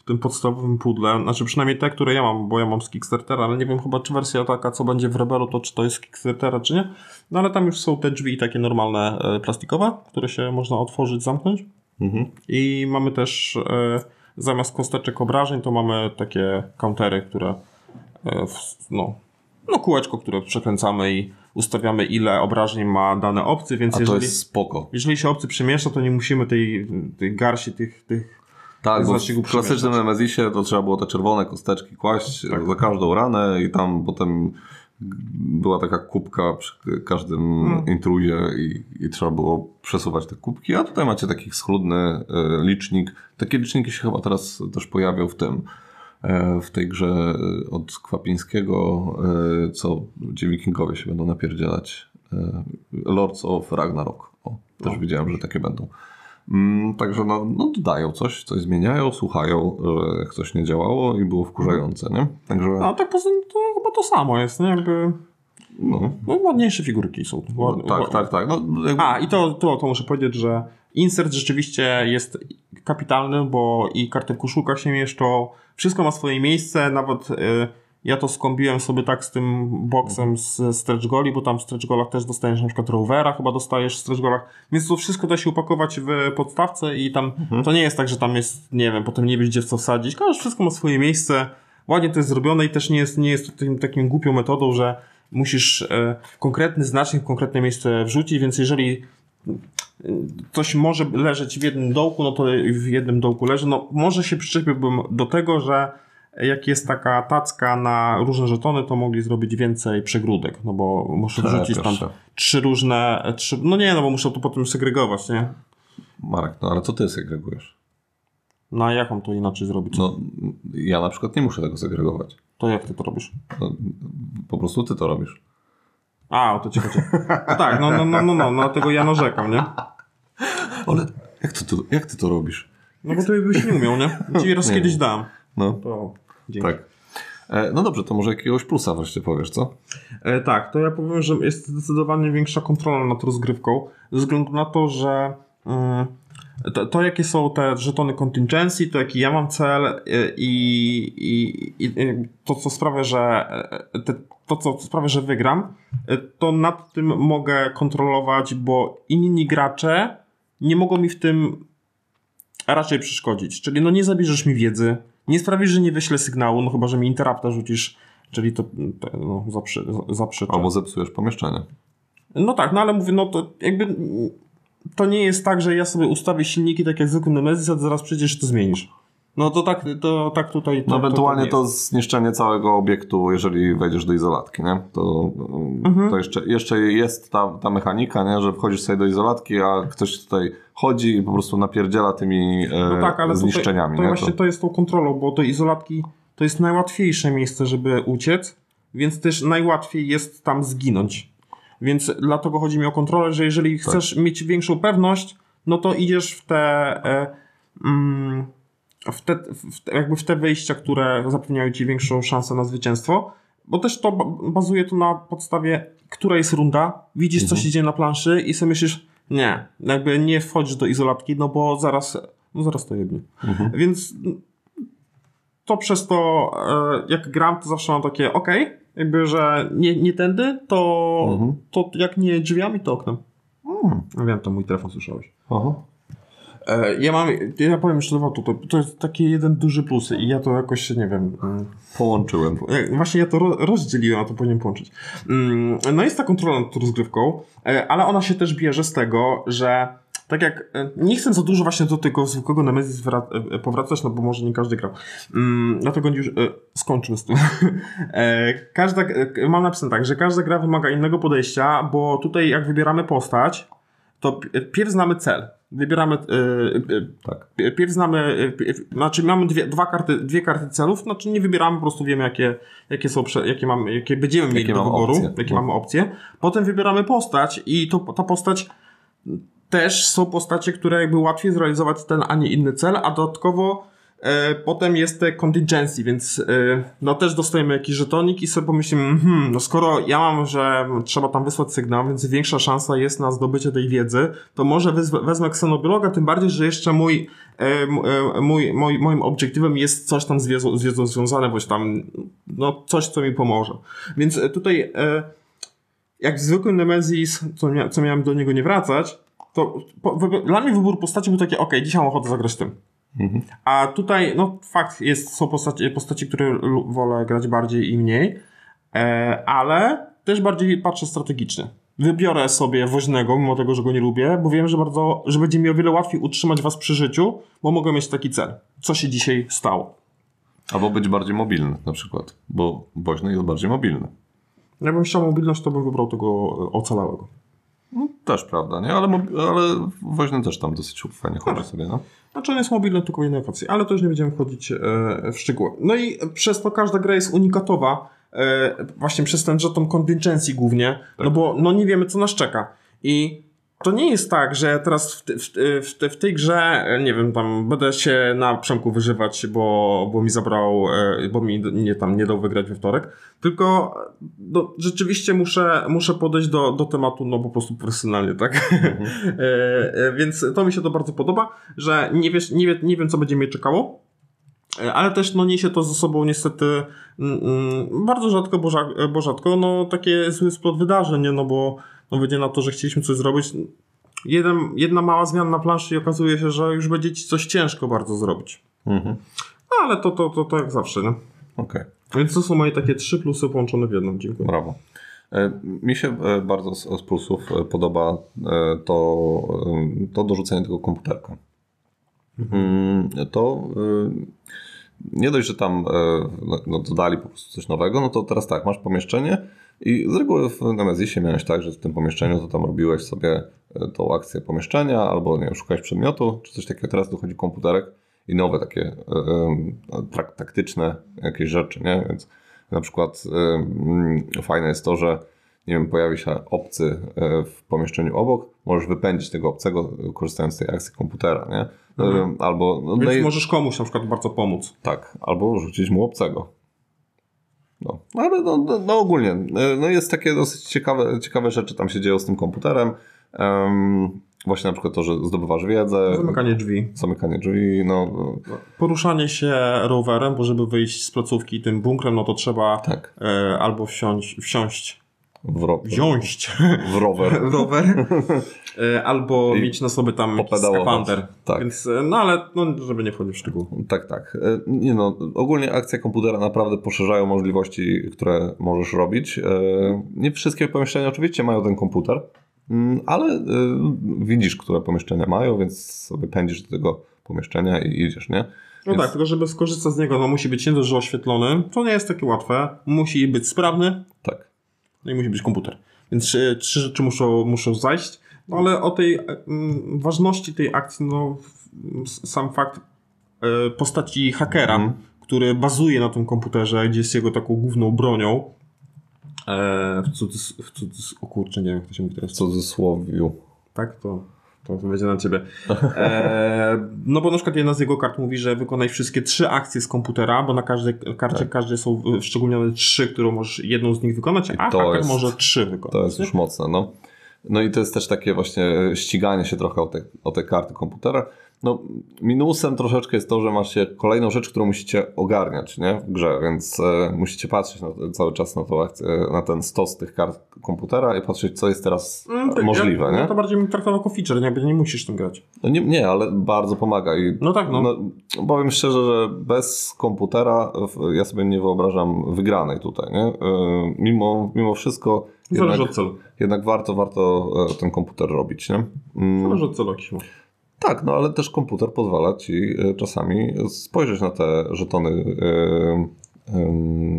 w tym podstawowym pudle, znaczy przynajmniej te, które ja mam, bo ja mam z Kickstartera, ale nie wiem chyba, czy wersja taka, co będzie w Rebelu, to czy to jest z Kickstartera, czy nie. No ale tam już są te drzwi takie normalne, e, plastikowe, które się można otworzyć, zamknąć. Mhm. I mamy też e, zamiast kosteczek obrażeń, to mamy takie countery, które e, no, no kółeczko, które przekręcamy i ustawiamy ile obrażeń ma dane obcy, więc A to jeżeli, jest spoko. jeżeli się obcy przemieszcza, to nie musimy tej, tej garści tych, tych Tak, bo w klasycznym przemieszczać. Nemezisie to trzeba było te czerwone kosteczki kłaść Tak. za każdą ranę i tam potem była taka kubka przy każdym Mm. intruzie i, i trzeba było przesuwać te kubki, a tutaj macie taki schludny e, licznik. Takie liczniki się chyba teraz też pojawią w tym, e, w tej grze e, od Kwapińskiego, co gdzie wikingowie się będą napierdzielać. Lords of Ragnarok. O, też No. widziałem, że takie będą. Mm, także no, no dodają coś, coś zmieniają, słuchają, że coś nie działało i było wkurzające, nie? Także No tak poza tym to chyba to samo jest, nie? Jakby, no, no ładniejsze figurki są. no, tak, tak, tak. No, jakby, A, i to, to, to muszę powiedzieć, że insert rzeczywiście jest kapitalny, bo i karty w koszulkach się mieszczą, wszystko ma swoje miejsce, nawet y, ja to skombiłem sobie tak z tym boksem z stretch goli, bo tam w stretch golach też dostajesz na przykład rovera, chyba dostajesz w stretch golach, więc to wszystko da się upakować w podstawce i tam, to nie jest tak, że tam jest, nie wiem, potem nie wiesz gdzie w co wsadzić, każde wszystko ma swoje miejsce, ładnie to jest zrobione i też nie jest, nie jest to takim, takim głupią metodą, że musisz e, konkretny znacznik w konkretne miejsce wrzucić, więc jeżeli coś może leżeć w jednym dołku, no to w jednym dołku leży. No może się przyczepiłbym do tego, że jak jest taka tacka na różne żetony, to mogli zrobić więcej przegródek, no bo muszę Tak, wrzucić tam trzy różne, trzy, no nie, no bo muszę to potem segregować, nie? Marek, no ale co ty segregujesz? No a jak mam to inaczej zrobić? No, ja na przykład nie muszę tego segregować. To jak ty to robisz? No, po prostu ty to robisz. A, o to ci chodzi. No tak, no, no, no, no, no, dlatego ja narzekam, nie? Ale jak ty to, jak ty to robisz? No bo ty byś nie umiał, nie? Ci raz Nie. kiedyś dam. No, To dzięki. tak. E, no dobrze, to może jakiegoś plusa wreszcie powiesz, co? E, tak, to ja powiem, że jest zdecydowanie większa kontrola nad rozgrywką, ze względu na to, że mm, to, to jakie są te żetony contingency, to jaki ja mam cel e, i, i e, to, co sprawia, że e, te, to, co sprawia, że wygram, to nad tym mogę kontrolować, bo inni gracze nie mogą mi w tym raczej przeszkodzić. Czyli no nie zabierzesz mi wiedzy, nie sprawisz, że nie wyślę sygnału, no chyba, że mi interrupta rzucisz, czyli to, to no, zaprzy, zaprzeczę. Albo zepsujesz pomieszczenie. No tak, no ale mówię, no to jakby to nie jest tak, że ja sobie ustawię silniki tak jak zwykły Nemesis, a zaraz i to zmienisz. No to tak, to tak tutaj... No to, ewentualnie nie to, jest. zniszczenie całego obiektu, jeżeli wejdziesz do izolatki, nie? To, Mhm. to jeszcze, jeszcze jest ta, ta mechanika, nie? Że wchodzisz sobie do izolatki, a ktoś tutaj chodzi i po prostu napierdziela tymi e, No tak, ale zniszczeniami, to nie? właśnie to jest tą kontrolą, bo te izolatki to jest najłatwiejsze miejsce, żeby uciec, więc też najłatwiej jest tam zginąć. Więc dlatego chodzi mi o kontrolę, że jeżeli Tak. chcesz mieć większą pewność, no to idziesz w te, e, mm, w te, w te jakby w te wyjścia, które zapewniają ci większą szansę na zwycięstwo, bo też to ba- bazuje to na podstawie, która jest runda, widzisz co Mhm. się dzieje na planszy i sobie myślisz, nie, jakby nie wchodzisz do izolatki, no bo zaraz, no zaraz to jednie. Mhm. Więc to przez to, e, jak gram, to zawsze mam takie, ok, jakby, że nie, nie tędy, to, Mhm. to jak nie drzwiami, to oknem. Mm. Wiem, to mój telefon słyszałeś. Aha. E, ja mam, ja powiem jeszcze dwa to, to jest taki jeden duży plus i ja to jakoś, nie wiem, mm, Połączyłem. e, właśnie ja to ro, rozdzieliłem, a to powinien połączyć. Mm, No jest ta kontrola nad tą rozgrywką, e, ale ona się też bierze z tego, że tak jak, nie chcę za dużo właśnie do tego zwykłego Nemesis wra- powracać, no bo może nie każdy grał. Mm, Dlatego już e, skończmy z tym. E, Każda, e, mam napisane tak, że każda gra wymaga innego podejścia, bo tutaj jak wybieramy postać, to pi- pierw znamy cel. Wybieramy, e, e, Tak. Pi- Pierw znamy, y, pi- znaczy mamy dwie, dwa karty, dwie karty celów, znaczy nie wybieramy, po prostu wiemy jakie, jakie są, jakie, mamy, jakie będziemy mieli Jakie do mamy wyboru, opcje. jakie No. mamy opcje. Potem wybieramy postać i to, ta postać też są postacie, które jakby łatwiej zrealizować ten, a nie inny cel, a dodatkowo potem jest te contingency, więc e, no też dostajemy jakiś żetonik i sobie pomyślimy, hmm, no skoro ja mam, że trzeba tam wysłać sygnał, więc większa szansa jest na zdobycie tej wiedzy, to może wezmę, ksenobiologa, tym bardziej, że jeszcze mój, e, e, mój, mój, moim obiektywem jest coś tam z wiedzą, z wiedzą związane, bądź tam, no coś, co mi pomoże. Więc e, tutaj, e, jak w zwykłym Nemesis, co, mia co miałem do niego nie wracać, to dla mnie wybór postaci był taki, ok, dzisiaj mam ochotę zagrać tym. Mhm. A tutaj, no fakt, jest, są postaci, postaci, które wolę grać bardziej i mniej, e, ale też bardziej patrzę strategicznie. Wybiorę sobie woźnego, mimo tego, że go nie lubię, bo wiem, że bardzo, że będzie mi o wiele łatwiej utrzymać was przy życiu, bo mogę mieć taki cel. Co się dzisiaj stało? Albo być bardziej mobilny na przykład, bo woźny jest bardziej mobilny. Ja bym chciał mobilność, to bym wybrał tego ocalałego. No, też prawda, nie? Ale, ale woźny też tam dosyć fajnie chodzi tak. sobie, no. Znaczy on jest mobilny tylko lokacji, ale to już nie będziemy wchodzić e, w szczegóły. No i przez to każda gra jest unikatowa, e, właśnie przez ten żeton contingency głównie, tak. no bo no nie wiemy co nas czeka. I to nie jest tak, że teraz w, w, w, w, tej grze, nie wiem, tam będę się na Przemku wyżywać, bo, bo mi zabrał, e, bo mi nie, tam nie dał wygrać we wtorek, tylko no, rzeczywiście muszę, muszę podejść do, do tematu no po prostu profesjonalnie, tak? Mhm. E, więc to mi się to bardzo podoba, że nie, wiesz, nie, wie, nie wiem, co będzie mnie czekało, e, ale też no, niesie to ze sobą niestety mm, mm, bardzo rzadko, bo, bo rzadko, no takie zły splot wydarzeń, no bo no wyjdzie na to, że chcieliśmy coś zrobić. Jeden, jedna mała zmiana na planszy i okazuje się, że już będzie ci coś ciężko bardzo zrobić. Mhm. No ale to, to, to, to jak zawsze, nie? Okej. Okay. Więc to są moje takie trzy plusy połączone w jedną. Dziękuję. Brawo. E, mi się e, bardzo z, z plusów e, podoba to, to dorzucenie tego komputerka. Mhm. Mm, to nie dość, że tam no, dodali po prostu coś nowego, no to teraz tak, masz pomieszczenie, i z reguły w Nemezisie miałeś tak, że w tym pomieszczeniu to tam robiłeś sobie e, tą akcję pomieszczenia albo nie wiem, szukałeś przedmiotu czy coś takiego. Teraz dochodzi komputerek i nowe takie e, e, taktyczne jakieś rzeczy, nie? Więc na przykład e, fajne jest to, że nie wiem, pojawi się obcy w pomieszczeniu obok, możesz wypędzić tego obcego korzystając z tej akcji komputera, nie? Mhm. Albo, no, Więc no możesz komuś na przykład bardzo pomóc. Tak, albo rzucić mu obcego. No, ale no, no, no, ogólnie, no jest takie dosyć ciekawe, ciekawe rzeczy tam się dzieją z tym komputerem. Um, właśnie na przykład to, że zdobywasz wiedzę. Zamykanie drzwi. Zamykanie drzwi, no. Poruszanie się rowerem, bo żeby wyjść z placówki tym bunkrem, no to trzeba tak. e, albo wsiąść, wsiąść w ro- wziąć w rower, w rower e, albo I mieć na sobie tam skafander. Tak. Więc, e, no ale no, żeby nie wchodzić w szczegóły. Tak, tak. E, nie no, ogólnie akcje komputera naprawdę poszerzają możliwości, które możesz robić. Nie wszystkie pomieszczenia oczywiście mają ten komputer, mm, ale widzisz, które pomieszczenia mają, więc sobie pędzisz do tego pomieszczenia i idziesz, nie? No Więc... tak, tylko żeby skorzystać z niego, no musi być nie dość, że oświetlony, to nie jest takie łatwe. Musi być sprawny. Tak. No i musi być komputer. Więc trzy, trzy rzeczy muszą, muszą zajść. No ale o tej mm, ważności tej akcji, no sam fakt y, postaci hakera, mm. który bazuje na tym komputerze, gdzie jest jego taką główną bronią. E, w cudzysłowie, w cudzys o kurczę, nie wiem jak to się mówi teraz. W cudzysłowiu. Tak, to to będzie na ciebie. E, no bo na przykład jedna z jego kart mówi, że wykonaj wszystkie trzy akcje z komputera, bo na każdej karcie tak. każdej są szczególnione trzy, którą możesz jedną z nich wykonać, a jest, może trzy wykonać. To jest już mocne, no. No i to jest też takie właśnie ściganie się trochę o te, o te karty komputera. No, minusem troszeczkę jest to, że masz się kolejną rzecz, którą musicie ogarniać nie? w grze, więc e, musicie patrzeć na, cały czas na, to, na ten stos tych kart komputera i patrzeć, co jest teraz mm, możliwe. Ja, nie? to bardziej mi traktował jako feature, nie, nie musisz tym grać. No nie, nie, ale bardzo pomaga. I, no tak, no. no. Powiem szczerze, że bez komputera ja sobie nie wyobrażam wygranej tutaj. Nie? E, mimo, mimo wszystko. Zależy od celu. Jednak warto, warto e, ten komputer robić. Nie? Mm. Zależy od celu jakiś tak, no ale też komputer pozwala ci e, czasami spojrzeć na te żetony e,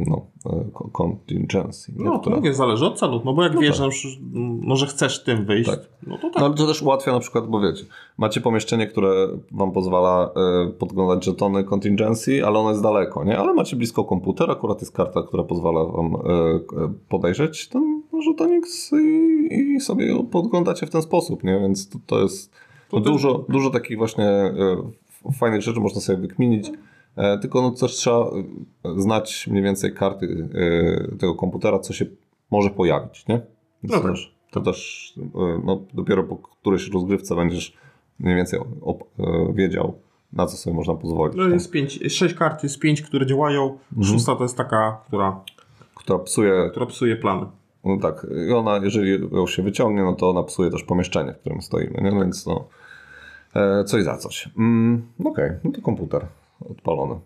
no, e, contingency. No, to mówię, zależy od celu, no bo jak no wiesz, tak. no, że chcesz tym wyjść, tak. no to tak. No ale to też ułatwia na przykład, bo wiecie, macie pomieszczenie, które wam pozwala podglądać żetony contingency, ale ono jest daleko, nie? Ale macie blisko komputer, akurat jest karta, która pozwala wam podejrzeć ten żetonik i, i sobie podglądacie w ten sposób, nie? Więc to, to jest no dużo, dużo takich właśnie e, fajnych rzeczy można sobie wykminić. E, tylko no też trzeba e, znać mniej więcej karty tego komputera, co się może pojawić, nie? Więc No to tak. też, to też no, dopiero po którejś rozgrywce będziesz mniej więcej wiedział, na co sobie można pozwolić. No tak? jest pięć, sześć kart, jest pięć, które działają. Szósta to jest taka, która, Która psuje, która psuje plany. no tak, i ona, jeżeli ją się wyciągnie, no to ona psuje też pomieszczenie, w którym stoimy, nie? Więc no, coś za coś. Mm, Okej, no to komputer odpalony.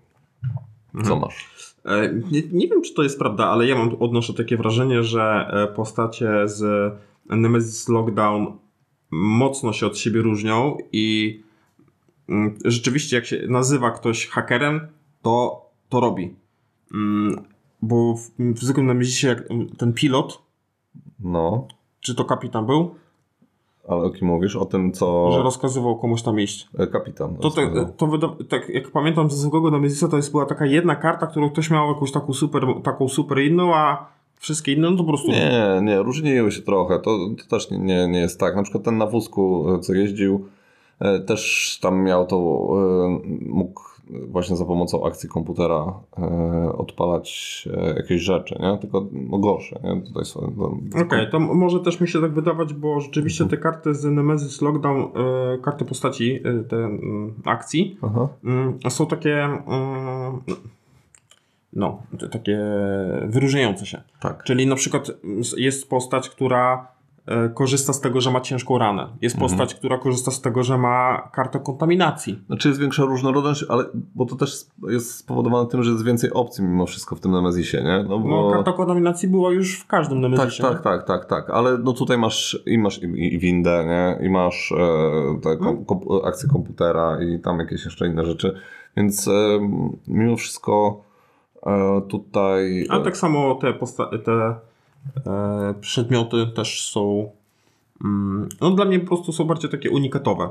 Co masz? E, Nie, nie wiem, czy to jest prawda, ale ja mam odnoszę takie wrażenie, że e, postacie z Nemesis Lockdown mocno się od siebie różnią i mm, rzeczywiście jak się nazywa ktoś hakerem, to to robi. Mm, Bo w, w zwykłym Nemesisie jak ten pilot, No, czy to kapitan był, ale o kim mówisz? O tym, co że rozkazywał komuś tam iść. e, kapitan. To, rozkazał. to wyda- tak jak pamiętam ze zwykłego Nemesisa, to jest była taka jedna karta, którą ktoś miał jakąś taką super, taką super inną, a wszystkie inne no to po prostu Nie, nie, różniły się trochę. To, to też nie, nie, nie jest tak. Na przykład ten na wózku, e, co jeździł, e, też tam miał to, mógł właśnie za pomocą akcji komputera e, odpalać e, jakieś rzeczy, nie? Tylko no, gorsze, nie? Tutaj są, to, Okej, to m- może też mi się tak wydawać, bo rzeczywiście te karty z Nemesis Lockdown, e, karty postaci, te akcji, Aha. mm, są takie, mm, no, takie wyróżniające się. Tak. Czyli na przykład jest postać, która korzysta z tego, że ma ciężką ranę. Jest postać, która korzysta z tego, że ma kartę kontaminacji. Znaczy jest większa różnorodność, ale bo to też jest spowodowane tym, że jest więcej opcji mimo wszystko w tym Nemezisie, nie? No, bo... No, karta kontaminacji była już w każdym Tak, Nemesisie. tak, tak, tak, tak, ale no tutaj masz i masz i, i windę, nie? I masz e, te kom, kom, akcje komputera i tam jakieś jeszcze inne rzeczy, więc e, mimo wszystko e, tutaj... A tak samo te, posta- te e, przedmioty też są. Mm, no dla mnie po prostu są bardziej takie unikatowe.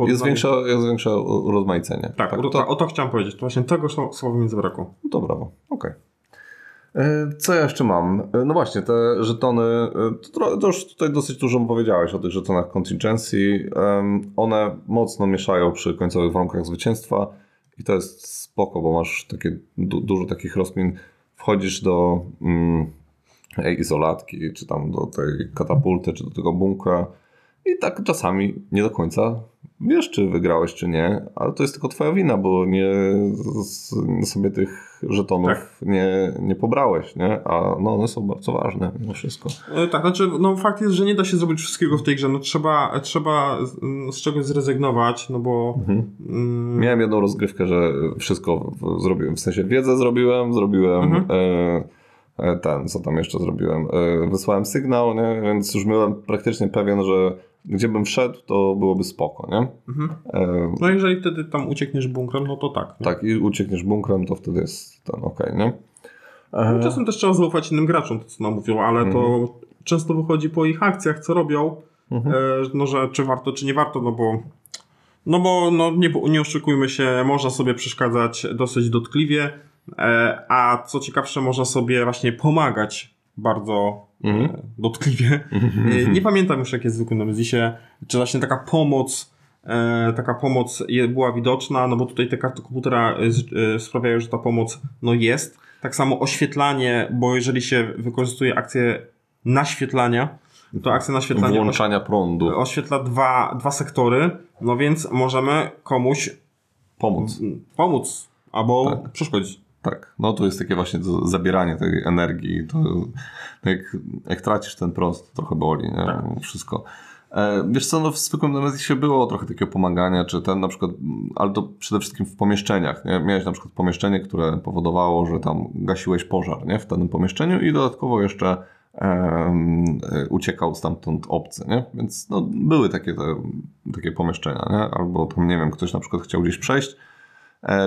Jest, większa, jest większe urozmaicenie. Tak, o, to, o to chciałem powiedzieć. To właśnie tego sło- słowa mi zabrakło. to brawo, okej. E, Co ja jeszcze mam? E, No właśnie, te żetony, e, to, to już tutaj dosyć dużo powiedziałeś o tych żetonach contingency. One mocno mieszają przy końcowych warunkach zwycięstwa i to jest spoko, bo masz takie du- dużo takich rozkmin. Wchodzisz do mm, izolatki, czy tam do tej katapulty, czy do tego bunkra i tak czasami nie do końca wiesz, czy wygrałeś, czy nie, ale to jest tylko twoja wina, bo nie z, sobie tych żetonów Tak. nie, nie pobrałeś, nie? A no one są bardzo ważne mimo wszystko. E, tak, znaczy, no fakt jest, że nie da się zrobić wszystkiego w tej grze. No trzeba, trzeba z, czegoś zrezygnować, no bo. Mm, Miałem jedną rozgrywkę, że wszystko w, zrobiłem, w sensie wiedzę zrobiłem, zrobiłem Mhm. e, ten, co tam jeszcze zrobiłem, e, wysłałem sygnał, nie? więc już byłem praktycznie pewien, że gdzie bym wszedł, to byłoby spoko, nie? mhm. E, No jeżeli wtedy tam uciekniesz bunkrem, no to tak. nie? tak, i uciekniesz bunkrem, to wtedy jest ten okej, nie? E, No, czasem też trzeba zaufać innym graczom, to co nam mówią, ale to często wychodzi po ich akcjach, co robią, Mhm. e, no że czy warto, czy nie warto, no bo no bo no, nie, nie oszukujmy się, można sobie przeszkadzać dosyć dotkliwie, e, a co ciekawsze, można sobie właśnie pomagać bardzo Mhm. e, dotkliwie. E, nie pamiętam już jak jest w Nemezisie, czy właśnie taka pomoc e, taka pomoc była widoczna, no bo tutaj te karty komputera e, e, sprawiają, że ta pomoc no jest. Tak samo oświetlanie, bo jeżeli się wykorzystuje akcję naświetlania, to akcja naświetlania Włączania prądu, oświetla dwa, dwa sektory, no więc możemy komuś pomóc. pomóc albo Tak. przeszkodzić. Tak, no to jest takie właśnie zabieranie tej energii. To, jak, jak tracisz ten prąd, to trochę boli, nie? Tak. Wszystko. E, wiesz co, no w zwykłym Nemezisie było trochę takiego pomagania, czy ten na przykład, ale to przede wszystkim w pomieszczeniach, nie? Miałeś na przykład pomieszczenie, które powodowało, że tam gasiłeś pożar, nie? W danym pomieszczeniu i dodatkowo jeszcze e, uciekał stamtąd obcy, nie? Więc no, były takie, te, takie pomieszczenia, nie? Albo tam, nie wiem, ktoś na przykład chciał gdzieś przejść,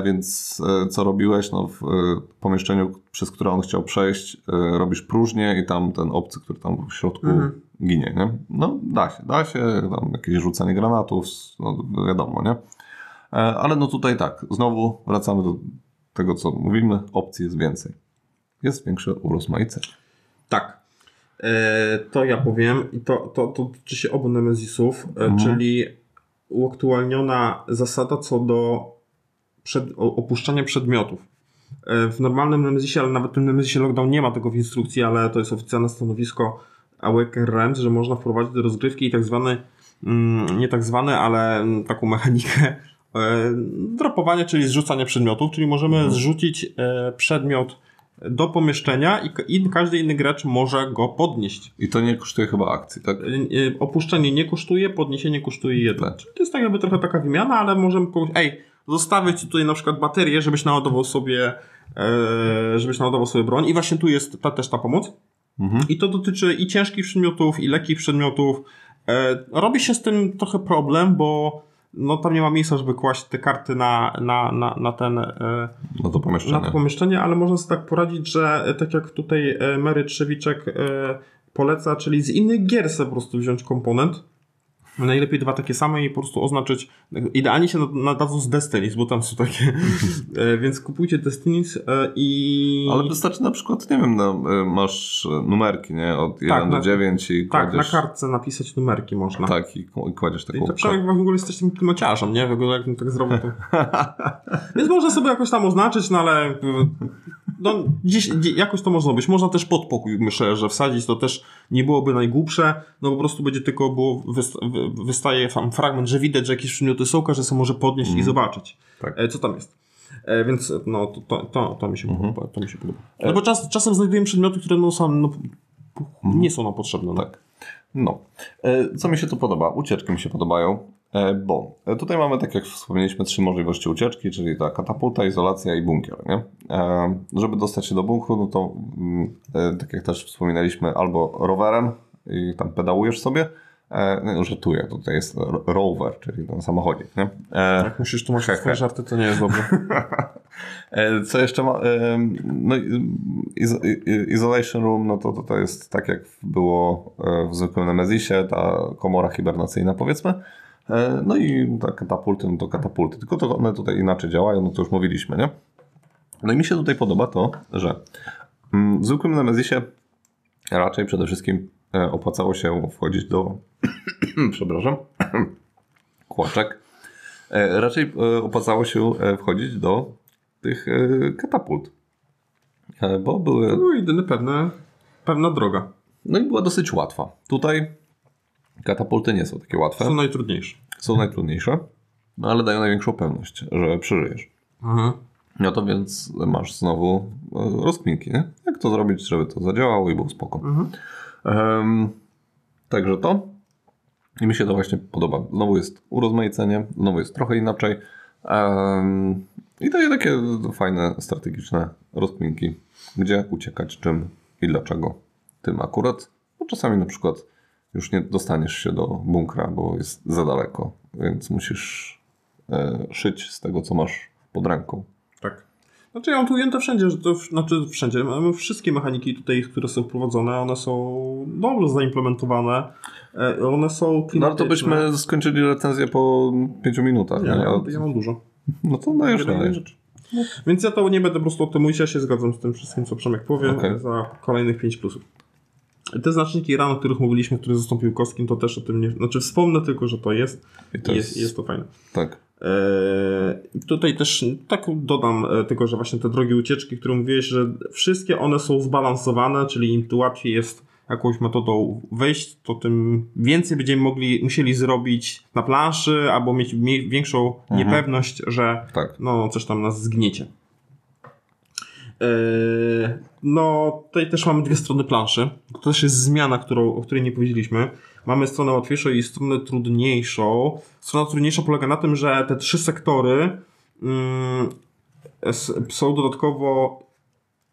więc e, co robiłeś? No, w e, pomieszczeniu, przez które on chciał przejść, e, robisz próżnię i tam ten obcy, który tam w środku Mhm. ginie, nie? No, da się, da się, tam jakieś rzucanie granatów, no wiadomo, nie? E, ale no tutaj tak, znowu wracamy do tego, co mówimy, opcji jest więcej. Jest większe urozmaicenie. Tak. E, to ja powiem i to, to, to dotyczy się obu Nemezisów, e, Mhm. czyli uaktualniona zasada co do przed, opuszczania przedmiotów. E, w normalnym Nemezisie, ale nawet w tym Nemezisie Lockdown nie ma tego w instrukcji, ale to jest oficjalne stanowisko Awaken Realms, że można wprowadzić do rozgrywki tak zwany, mm, nie tak zwany, ale taką mechanikę e, dropowania, czyli zrzucania przedmiotów, czyli możemy mhm. zrzucić e, przedmiot do pomieszczenia i, każdy inny gracz może go podnieść. I to nie kosztuje chyba akcji, tak? Opuszczenie nie kosztuje, podniesienie kosztuje jedno. Tak. To jest tak jakby trochę taka wymiana, ale możemy powiedzieć, ej, zostawię ci tutaj na przykład baterię, żebyś naładował sobie e, żebyś naładował sobie broń i właśnie tu jest ta, też ta pomoc. Mhm. I to dotyczy i ciężkich przedmiotów, i lekkich przedmiotów. E, robi się z tym trochę problem, bo no tam nie ma miejsca, żeby kłaść te karty na, na, na, na ten e, na to, pomieszczenie. na to pomieszczenie, ale można sobie tak poradzić, że e, tak jak tutaj e, Mary Trzewiczek e, poleca, czyli z innych gier sobie po prostu wziąć komponent Najlepiej dwa takie same i po prostu oznaczyć. Idealnie się nadadzą z Destinies, bo tam są takie. E, więc kupujcie Destinies e, i. Ale wystarczy na przykład, nie wiem, no, e, masz numerki, nie? Od 1 tak, do 9 i kładziesz... Tak, na kartce napisać numerki można. Tak, i kładziesz taką. I to przynajmniej w ogóle jesteś tym klimociarzem, nie? W ogóle jak tak zrobił to. więc można sobie jakoś tam oznaczyć, no ale. No, dziś, jakoś to można być. Można też podpokój, myślę, że wsadzić to też nie byłoby najgłupsze, no po prostu będzie tylko było wystaje tam fragment, że widać, że jakieś przedmioty są, że sobie może podnieść mm. i mhm. zobaczyć, tak. E, co tam jest. E, więc no, to, to, to, to, mi się mm podoba, to mi się podoba. No bo czas, czasem znajdujemy przedmioty, które no, są, no, mhm. nie są nam potrzebne. No. Tak. No. E, co mi się tu podoba? Ucieczki mi się podobają, bo tutaj mamy, tak jak wspomnieliśmy, trzy możliwości ucieczki, czyli ta katapulta, izolacja i bunkier. Nie? Żeby dostać się do bunkru, no to mm, tak jak też wspominaliśmy, albo rowerem i tam pedałujesz sobie, E, no, żartuję, tutaj jest rower, czyli ten samochodzik, nie? E, Jak musisz tłumaczyć swoje żarty, to nie jest dobre. e, co jeszcze ma? E, no, isolation room, no to, to, to jest tak jak było e, w zwykłym Nemezisie, ta komora hibernacyjna powiedzmy. E, no i ta katapulty, no to katapulty, tylko to one tutaj inaczej działają, no to już mówiliśmy, nie? No i mi się tutaj podoba to, że mm, w zwykłym Nemezisie raczej przede wszystkim E, opłacało się wchodzić do, przepraszam, kłaczek. E, raczej e, opłacało się wchodzić do tych katapult. Bo były... To były jedyne pewne, pewna droga. No i była dosyć łatwa. Tutaj katapulty nie są takie łatwe. Są najtrudniejsze. Są najtrudniejsze, no ale dają największą pewność, że przeżyjesz. Mhm. No to więc masz znowu rozkminki, nie? Jak to zrobić, żeby to zadziałało i był spoko. Mhm. Um, także to. I mi się to właśnie podoba. Znowu jest urozmaicenie, znowu jest trochę inaczej. Um, I daje takie fajne, strategiczne rozkminki, gdzie uciekać, czym i dlaczego. Tym akurat. Bo czasami na przykład już nie dostaniesz się do bunkra, bo jest za daleko, więc musisz e, szyć z tego, co masz pod ręką. Znaczy ja mam tu ujęte wszędzie, że to, znaczy wszędzie, wszystkie mechaniki tutaj, które są wprowadzone, one są dobrze zaimplementowane, e, one są. No to byśmy skończyli recenzję po 5 minutach. Nie, nie? Ja, ja mam dużo. No to dajesz dalej. Rzeczy. No. Więc ja to nie będę po prostu o tym mówić, ja się zgadzam z tym wszystkim, co Przemek powie, okay. za kolejnych 5 plusów. Te znaczniki RAN, o których mówiliśmy, który zastąpił Kostkim, to też o tym nie... Znaczy wspomnę tylko, że to jest i to jest, jest, jest to fajne. Tak. Eee, tutaj też tak dodam e, tylko, że właśnie te drogi ucieczki, które mówiłeś, że wszystkie one są zbalansowane, czyli im tu łatwiej jest jakąś metodą wejść, to tym więcej będziemy mogli, musieli zrobić na planszy, albo mieć większą mhm. niepewność, że tak. no, coś tam nas zgniecie. Eee, no, tutaj też mamy dwie strony planszy. To też jest zmiana, którą, o której nie powiedzieliśmy. Mamy stronę łatwiejszą i stronę trudniejszą. Strona trudniejsza polega na tym, że te trzy sektory mm, są dodatkowo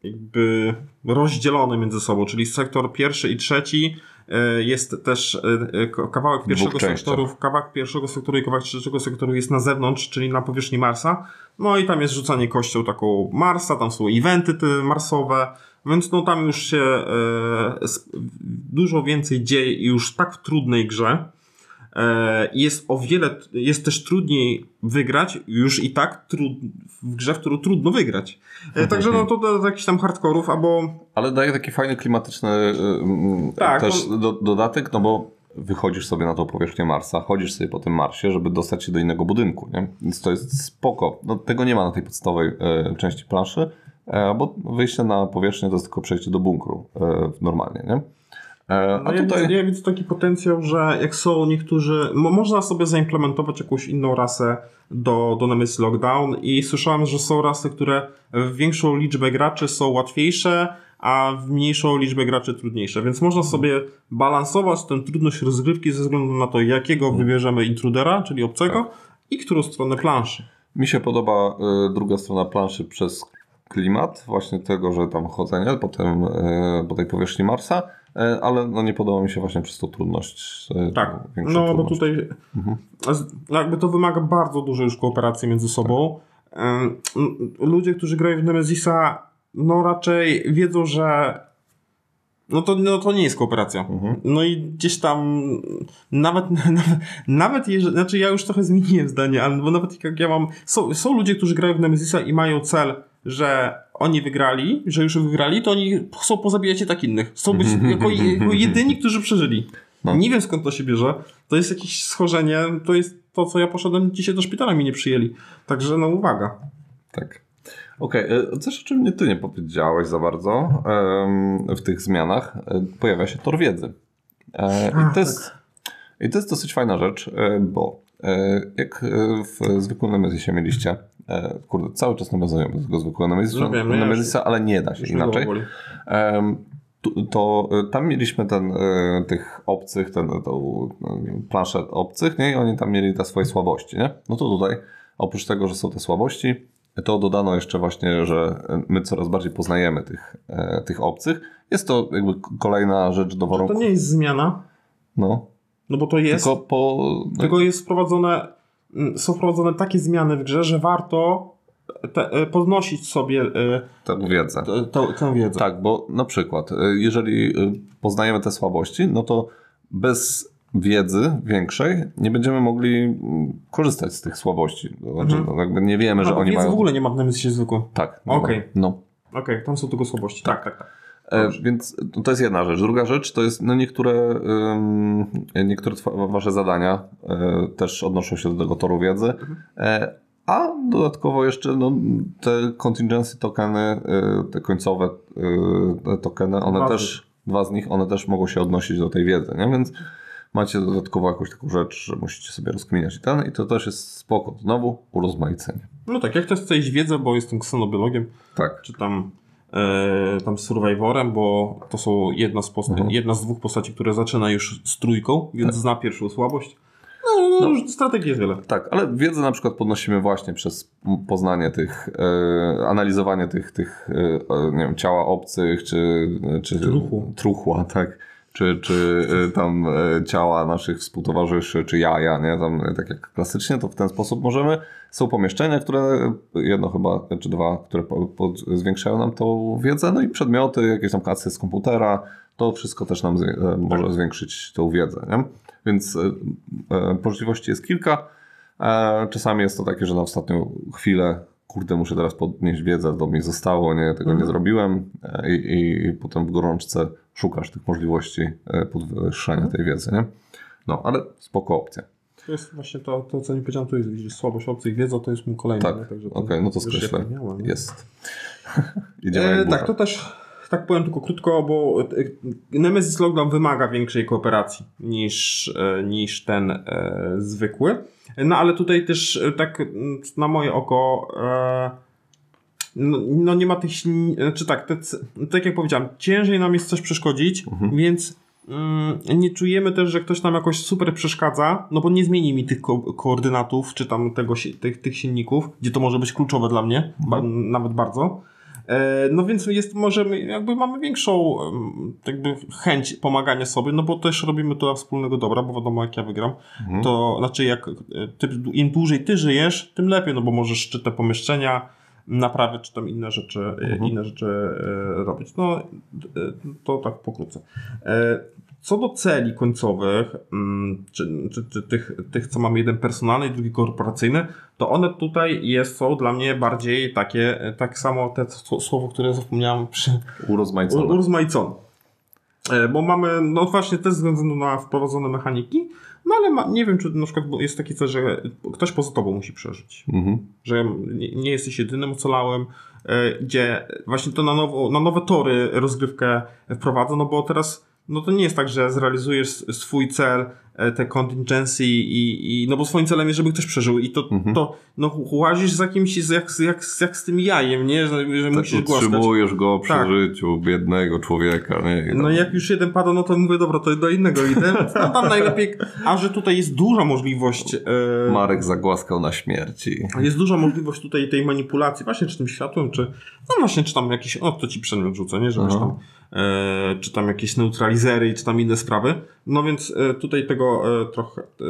jakby rozdzielone między sobą, czyli sektor pierwszy i trzeci jest też e, kawałek pierwszego sektoru, kawałek pierwszego sektoru i kawałek trzeciego sektoru jest na zewnątrz, czyli na powierzchni Marsa. No i tam jest rzucanie kością taką Marsa, tam są eventy marsowe, więc no tam już się e, dużo więcej dzieje i już tak w trudnej grze. E, jest o wiele, jest też trudniej wygrać, już i tak trud, w grze, w którą trudno wygrać. E, także no to do, do jakichś tam hardkorów, albo... Ale daje taki fajny klimatyczny tak, też do, dodatek, no bo wychodzisz sobie na tą powierzchnię Marsa, chodzisz sobie po tym Marsie, żeby dostać się do innego budynku, nie? Więc to jest spoko. No, tego nie ma na tej podstawowej e, części planszy, e, bo wyjście na powierzchnię to jest tylko przejście do bunkru e, normalnie, nie? E, no a ja, tutaj... widzę, ja widzę taki potencjał, że jak są niektórzy, mo, można sobie zaimplementować jakąś inną rasę do, do Nemesis Lockdown i słyszałem, że są rasy, które w większą liczbę graczy są łatwiejsze, a w mniejszą liczbę graczy trudniejsze, więc można sobie balansować tę trudność rozgrywki ze względu na to, jakiego wybierzemy intrudera, czyli obcego i którą stronę planszy. Mi się podoba y, druga strona planszy przez klimat, właśnie tego, że tam chodzenie potem y, po tej powierzchni Marsa, ale no nie podoba mi się właśnie przez tą trudność. y, Tak, no bo trudność. tutaj Mhm. z- jakby to wymaga bardzo dużej już kooperacji między sobą. M, Ludzie, którzy grają w Nemesisa, no raczej wiedzą, że no to, no to nie jest kooperacja. Mhm. No i gdzieś tam nawet, nawet, nawet jeżeli, znaczy ja już trochę zmieniłem zdanie, ale bo nawet jak ja mam, są, są ludzie, którzy grają w Nemesisa i mają cel, że oni wygrali, że już wygrali, to oni chcą pozabijać tak innych. Chcą być jako, jako jedyni, którzy przeżyli. No. Nie wiem skąd to się bierze. To jest jakieś schorzenie. To jest to, co ja poszedłem dzisiaj do szpitala, mi nie przyjęli. Także no uwaga. Tak. Okej, okay. coś o czym ty nie powiedziałeś za bardzo w tych zmianach, e, pojawia się tor wiedzy. E, i, to jest, I to jest dosyć fajna rzecz, e, bo e, jak e, w zwykłym Nemesisie mieliście, e, kurde, cały czas nawiązujemy do tego zwykłego Nemesisa, No Nemesisa ale nie da się inaczej. to, to e, tam mieliśmy ten, e, tych obcych, ten, tą e, planszę obcych, nie? I oni tam mieli te swoje słabości, nie? No to tutaj, oprócz tego, że są te słabości, to dodano jeszcze właśnie, że my coraz bardziej poznajemy tych, e, tych obcych. Jest to jakby kolejna rzecz do To warunków. nie jest zmiana, No, no bo to jest. tylko po... No, Tylko jest wprowadzone, mm, są wprowadzone takie zmiany w grze, że warto te, e, podnosić sobie e, tę wiedzę. te- tę wiedzę. Tak, bo na przykład, y, jeżeli poznajemy te słabości, no to bez wiedzy większej nie będziemy mogli mm, korzystać z tych słabości. Znaczy, Mhm. no jakby nie wiemy, A, że oni wiedzy mają. w ogóle nie ma w Nemesisie zwykłym. Tak. Okej. No. Okej, tam są tylko słabości. Tak, tak, tak. E, więc to jest jedna rzecz. Druga rzecz to jest, no niektóre, niektóre wasze zadania e, też odnoszą się do tego toru wiedzy. Mhm. E, a dodatkowo jeszcze no, te contingency tokeny, te końcowe te tokeny, one Dwa z też, dwa z nich, one też mogą się odnosić do tej wiedzy, nie? Więc macie dodatkowo jakąś taką rzecz, że musicie sobie rozkminiać i ten, i to też jest spoko. Znowu urozmaicenie. No tak, jak ktoś chce iść wiedzę, bo jestem ksenobiologiem, Tak. czy tam, tam survivorem, bo to są jedna z, posta- Mhm. jedna z dwóch postaci, które zaczyna już z trójką, więc zna pierwszą słabość. No, no, No. strategii jest wiele. Tak, ale wiedzę na przykład podnosimy właśnie przez poznanie tych, e, analizowanie tych, tych e, e, nie wiem, ciała obcych, czy, czy Truchło. truchła, tak, czy, czy e, tam e, ciała naszych współtowarzyszy, czy jaja, nie, tam e, tak jak klasycznie, to w ten sposób możemy. Są pomieszczenia, które, jedno chyba, czy dwa, które po, po, zwiększają nam tą wiedzę, no i przedmioty, jakieś tam kasy z komputera, to wszystko też nam zwie- e, może zwiększyć tą wiedzę, nie? Więc e, możliwości jest kilka. E, czasami jest to takie, że na ostatnią chwilę, kurde, muszę teraz podnieść wiedzę, to mi zostało, nie, tego nie Mhm. zrobiłem i, i, i potem w gorączce szukasz tych możliwości e, podwyższania tej wiedzy, nie? No, ale spoko opcja. To jest właśnie to, to co nie powiedziałem, to jest widzisz, słabość obcych, wiedza to jest mój kolejny. Tak, okej, no to skreślę. miałem? Jest. Idziemy E, tak, to też tak powiem tylko krótko, bo e, Nemesis Lockdown wymaga większej kooperacji niż, e, niż ten e, zwykły. No ale tutaj też tak na moje oko e, no, no nie ma tych znaczy tak, te, tak jak powiedziałem, ciężej nam jest coś przeszkodzić, Mhm. więc mm, nie czujemy też, że ktoś nam jakoś super przeszkadza, no bo nie zmieni mi tych ko- koordynatów, czy tam tego, tych, tych silników, gdzie to może być kluczowe dla mnie, ba- nawet bardzo. E, No więc jest, możemy, jakby mamy większą jakby chęć pomagania sobie, no bo też robimy to dla wspólnego dobra, bo wiadomo jak ja wygram, Mhm. to znaczy jak e, ty, im dłużej ty żyjesz, tym lepiej, no bo możesz czy te pomieszczenia naprawiać, czy tam inne rzeczy, e, Mhm. inne rzeczy e, robić. No e, to tak pokrótce. Co do celi końcowych, mm, czy, czy, czy tych, tych, co mamy jeden personalny i drugi korporacyjny, to one tutaj jest, są dla mnie bardziej takie, tak samo te sł- słowo, które zapomniałem przy Urozmaicone. urozmaicone. Bo mamy, no właśnie też ze względu na wprowadzone mechaniki, no ale ma, nie wiem, czy na przykład jest taki cel, że ktoś poza tobą musi przeżyć. Mhm. Że nie, nie jesteś jedynym ocalałym, e, gdzie właśnie to na, nowo, na nowe tory rozgrywkę wprowadza, no bo teraz no to nie jest tak, że zrealizujesz swój cel, te contingency i, i no bo swoim celem jest, żeby ktoś przeżył i to, Mhm. to no łazisz z jakimś, jak, jak, jak z tym jajem, nie? Że, że Tak musisz głaskać. utrzymujesz go przy Tak. życiu biednego człowieka. Nie? I No tam- jak już jeden pada, no to mówię, dobra, to do innego idę. No tam najlepiej, a że tutaj jest duża możliwość, e, Marek zagłaskał na śmierci. jest duża możliwość tutaj tej manipulacji, właśnie czy tym światłem, czy no właśnie, czy tam jakiś, o to ci przedmiot rzucę, nie, żebyś Aha. tam, e, czy tam jakieś neutralizery, czy tam inne sprawy. No więc e, tutaj tego e, trochę, e,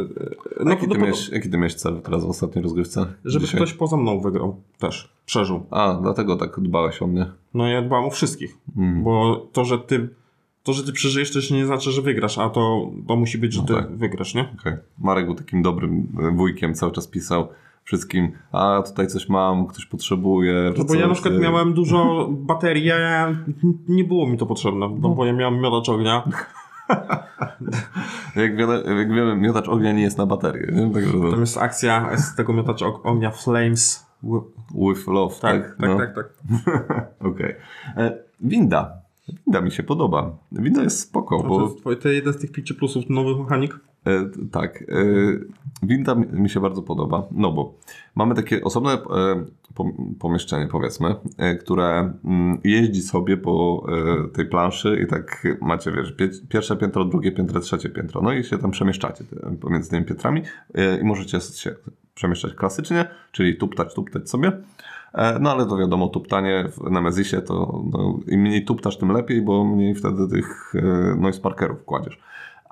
e, No, jaki, ty miałeś, jaki ty miałeś cel teraz w ostatniej rozgrywce? żeby Dzisiaj? ktoś poza mną wygrał też, przeżył. A, dlatego tak dbałeś o mnie. No ja dbam o wszystkich, Mm. bo to, że ty to, że ty przeżyjesz, to jeszcze nie znaczy, że wygrasz, a to, to musi być, że No ty tak. wygrasz, nie? Okej. Marek był takim dobrym e, wujkiem, cały czas pisał wszystkim, a tutaj coś mam, ktoś potrzebuje. No bo ja na przykład e, miałem dużo baterii, nie było mi to potrzebne, no bo ja miałem miotacz ognia. Jak wiele, jak wiele miotacz ognia nie jest na baterię. Także Tam jest akcja z tego miotacza og- ognia Flames. wi- with love, Tak, tak? tak, No. tak, tak. Okej. E, Winda. Winda mi się podoba. Winda jest spoko, No to bo jest jeden z tych 5 plusów nowych mechanik. E, tak. E, winda mi, się bardzo podoba, no bo mamy takie osobne e, pom- pomieszczenie, powiedzmy, które mm, jeździ sobie po tej planszy i tak macie, wiesz, pie, pierwsze piętro, drugie piętro, trzecie piętro, no i się tam przemieszczacie pomiędzy tymi piętrami i możecie się przemieszczać klasycznie, czyli tuptać, tuptać sobie. No ale to wiadomo, tuptanie w Nemezisie to no, im mniej tuptasz, tym lepiej, bo mniej wtedy tych noise markerów kładziesz.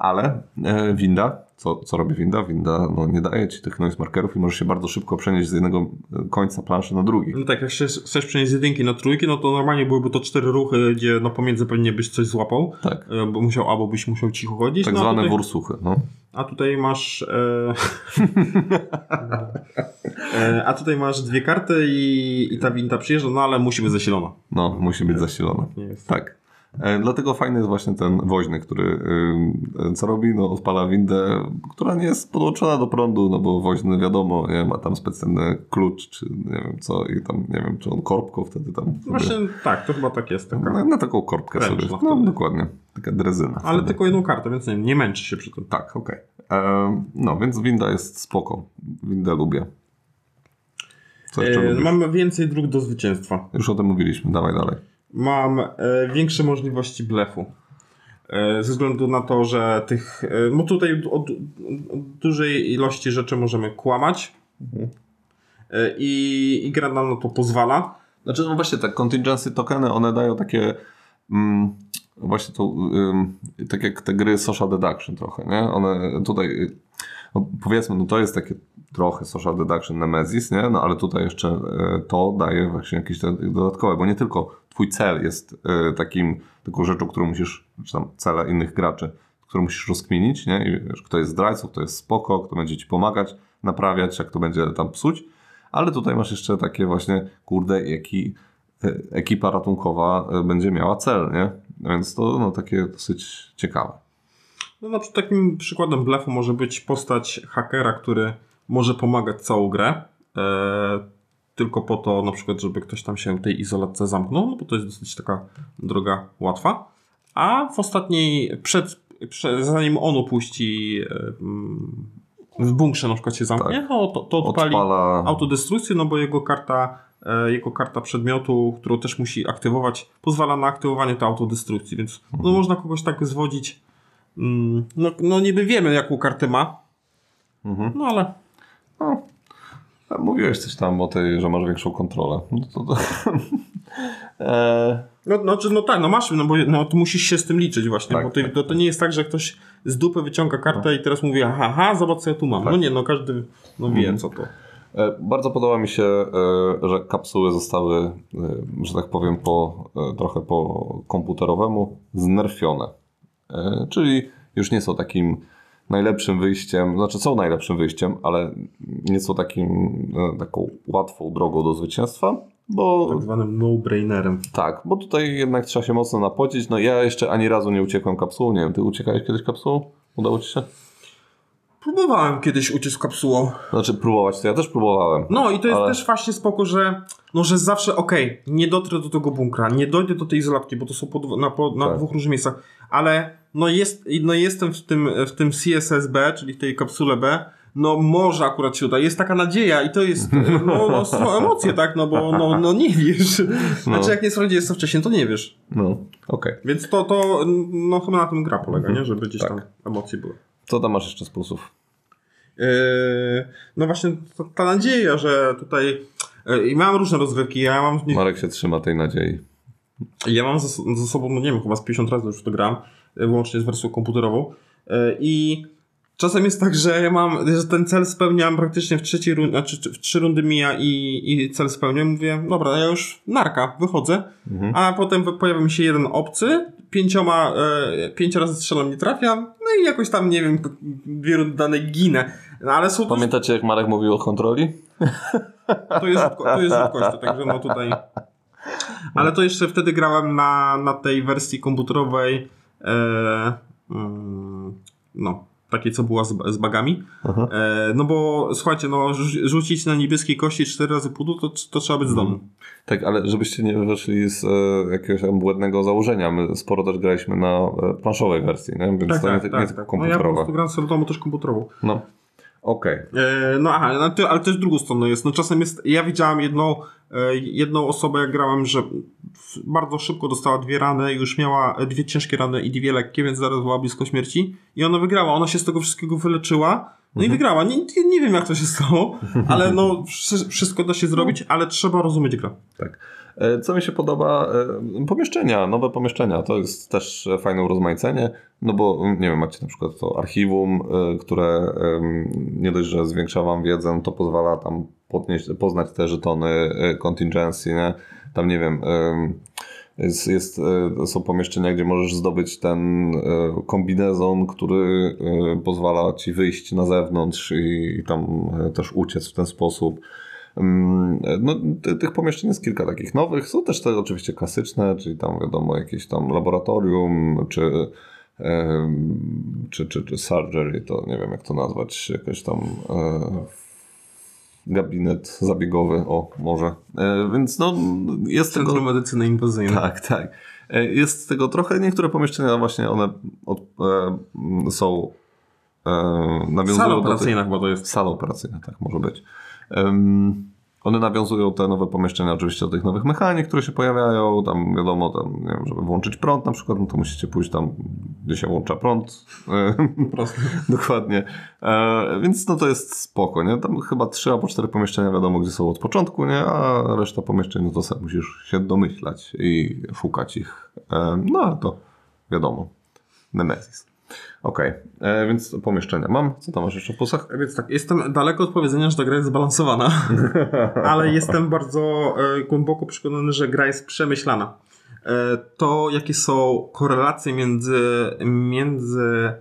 Ale e, winda, co, co robi winda? Winda no, nie daje ci tych noise markerów i możesz się bardzo szybko przenieść z jednego e, końca planszy na drugi. No tak, jak się chcesz przenieść z jedynki na trójki, no to normalnie byłyby to cztery ruchy, gdzie no pomiędzy pewnie byś coś złapał, Tak. e, bo musiał, albo byś musiał cicho chodzić. Tak no, zwane tutaj, wursuchy. No. A tutaj masz. E, e, a tutaj masz dwie karty i, i ta winda przyjeżdża, no ale musi być zasilona. no, musi być. Nie jest. Tak. E, Dlatego fajny jest właśnie ten woźny, który y, co robi? No, odpala windę, która nie jest podłączona do prądu, no bo woźny wiadomo, nie, ma tam specjalny klucz, czy nie wiem co, i tam nie wiem, czy on korbką wtedy tam. Sobie, Właśnie tak, to chyba tak jest. Taka. na, na taką korbkę Ręczna sobie. No dokładnie. Taka drezyna. Ale wtedy. tylko jedną kartę, więc nie, nie męczy się przy tym. Tak, okej. Em, No, więc winda jest spoko. Windę lubię. Co jeszcze E, lubisz? mamy więcej dróg do zwycięstwa. Już o tym mówiliśmy, dawaj dalej. Mam e, większe możliwości blefu. E, ze względu na to, że tych. E, no tutaj od, dużej ilości rzeczy możemy kłamać. E, i, I gra nam na to pozwala. Znaczy, no właśnie, te contingency tokeny, one dają takie. Mm, właśnie to. tak jak te gry social deduction trochę, nie? One tutaj. No powiedzmy, no to jest takie trochę social deduction Nemesis, nie? No ale tutaj jeszcze e, to daje właśnie jakieś dodatkowe, bo nie tylko twój cel jest e, takim, taką rzeczą, którą musisz, czy tam cele innych graczy, którą musisz rozkminić, nie? I wiesz, kto jest zdrajcą, kto jest spoko, kto będzie ci pomagać, naprawiać, jak to będzie tam psuć, ale tutaj masz jeszcze takie właśnie, kurde, jaki e, ekipa ratunkowa będzie miała cel, nie? Więc to no, takie dosyć ciekawe. No, na przykład takim przykładem blefu może być postać hakera, który może pomagać całą grę. E, tylko po to, na przykład, żeby ktoś tam się w tej izolatce zamknął, no bo to jest dosyć taka droga łatwa. A w ostatniej, przed, przed zanim on opuści e, mm, w bunkrze na przykład się zamknie, Tak. no to, to odpali Odpala. autodestrukcję, no bo jego karta, e, jego karta przedmiotu, którą też musi aktywować, pozwala na aktywowanie tej autodestrukcji, więc no, Mhm. można kogoś tak zwodzić. Mm, no, no niby wiemy, jaką kartę ma, Mhm. no ale No, mówiłeś coś tam o tej, że masz większą kontrolę. No to, to... eee, no, no, czy- no tak, no masz, no bo no, to musisz się z tym liczyć właśnie, Tak, bo to, tak. to, to nie jest tak, że ktoś z dupy wyciąga kartę i teraz mówi, aha, aha, zobacz co ja tu mam. Tak. No nie, no każdy no wie Mhm. co to. E, Bardzo podoba mi się, e, że kapsuły zostały, e, że tak powiem, po, e, trochę po komputerowemu znerfione. E, Czyli już nie są takim najlepszym wyjściem, znaczy są najlepszym wyjściem, ale nie są takim, e, taką łatwą drogą do zwycięstwa. bo Tak zwanym no-brainerem. tak, bo tutaj jednak trzeba się mocno napocić. No ja jeszcze ani razu nie uciekłem kapsułą. Nie wiem, ty uciekałeś kiedyś kapsułą? Udało ci się? Próbowałem kiedyś uciec kapsułą. Znaczy próbować, to ja też próbowałem. No i to jest Ale- też właśnie spoko, że no, że zawsze okej, nie dotrę do tego bunkra, nie dojdę do tej izolatki, bo to są na, na Tak. dwóch różnych miejscach, ale no, jest, no jestem w tym, w tym CSSB, czyli w tej kapsule B, no może akurat się uda, jest taka nadzieja i to jest, no, no są emocje, tak, no bo no, no nie wiesz, znaczy jak nie sprawdziłeś co wcześniej, to nie wiesz, No, okej. więc to, to no chyba na tym gra polega, nie, żeby gdzieś Tak. tam emocje były. Co tam masz jeszcze z plusów? Yy, no właśnie ta, ta nadzieja, że tutaj yy, i mam różne rozgrywki, ja mam Marek się trzyma tej nadziei. Ja mam ze, ze sobą, no nie wiem, chyba z 50 razy już to gram, y, wyłącznie z wersją komputerową. Y, I czasem jest tak, że ja mam, że ten cel spełniam praktycznie w trzeciej rundzie, znaczy w trzy rundy mija i, i cel spełniam. Mówię, dobra, ja już narka, wychodzę. Mhm. A potem pojawia mi się jeden obcy, pięcioma, e, pięć razy strzelam, nie trafiam. No i jakoś tam, nie wiem, dwie rundy danej ginę. No ale są też, Pamiętacie jak Marek mówił o kontroli? to jest, to jest rzutkość, także no tutaj... Ale to jeszcze wtedy grałem na, na tej wersji komputerowej, e, no, takiej co była z, z bagami. E, no bo słuchajcie, no rzu- rzucić na niebieskiej kości cztery razy pudu, to, to trzeba być zdolnym. Tak, ale żebyście nie wyszli z e, jakiegoś błędnego założenia. My sporo też graliśmy na e, planszowej wersji, nie? więc Tak, to tak, nie, tak, nie tak. tylko No ja po prostu gram w domu też komputerową. No, okej. E, no aha, no, ale też drugą stroną jest. No czasem jest, ja widziałem jedną, e, jedną osobę, jak grałem, że bardzo szybko dostała dwie rany, już miała dwie ciężkie rany i dwie lekkie, więc zaraz była blisko śmierci. I ona wygrała, ona się z tego wszystkiego wyleczyła. No i wygrała. Nie, nie, wiem jak to się stało, ale no wszy- wszystko da się zrobić, ale trzeba rozumieć grę. Tak. E, Co mi się podoba, e, pomieszczenia, nowe pomieszczenia, to jest też fajne urozmaicenie, no bo nie wiem, macie na przykład to archiwum, e, które nie dość, że zwiększa wam wiedzę, no to pozwala tam podnieść, poznać te żetony contingency, nie? Tam nie wiem, em, jest, jest, e, są pomieszczenia, gdzie możesz zdobyć ten e, kombinezon, który e, pozwala ci wyjść na zewnątrz i, i tam też uciec w ten sposób. Mm, No, ty- tych pomieszczeń jest kilka takich nowych. Są też te oczywiście klasyczne, czyli tam wiadomo jakieś tam laboratorium, czy, czy, czy, czy surgery, to nie wiem jak to nazwać, jakoś tam gabinet zabiegowy, o może. E, więc no jest tego... Centrum Medycyny Inwazyjnej. Tak, tak. E, Jest tego trochę. Niektóre pomieszczenia właśnie one od, e, są e, nawiązują Sala do tych- operacyjna chyba to jest. Sala operacyjna, tak może być. One nawiązują te nowe pomieszczenia oczywiście do tych nowych mechanik, które się pojawiają. Tam wiadomo, tam, nie wiem, żeby włączyć prąd na przykład, no to musicie pójść tam, gdzie się włącza prąd. Dokładnie. E, więc no to jest spoko, nie? Tam chyba trzy albo cztery pomieszczenia wiadomo, gdzie są od początku, nie? A reszta pomieszczeń, no to sobie musisz się domyślać i szukać ich. E, no ale to wiadomo. Nemesis. Okej, e, więc pomieszczenia mam. Co tam masz jeszcze w plusach? Więc tak, jestem daleko od powiedzenia, że ta gra jest zbalansowana, ale jestem bardzo e, głęboko przekonany, że gra jest przemyślana. E, to, jakie są korelacje między, między,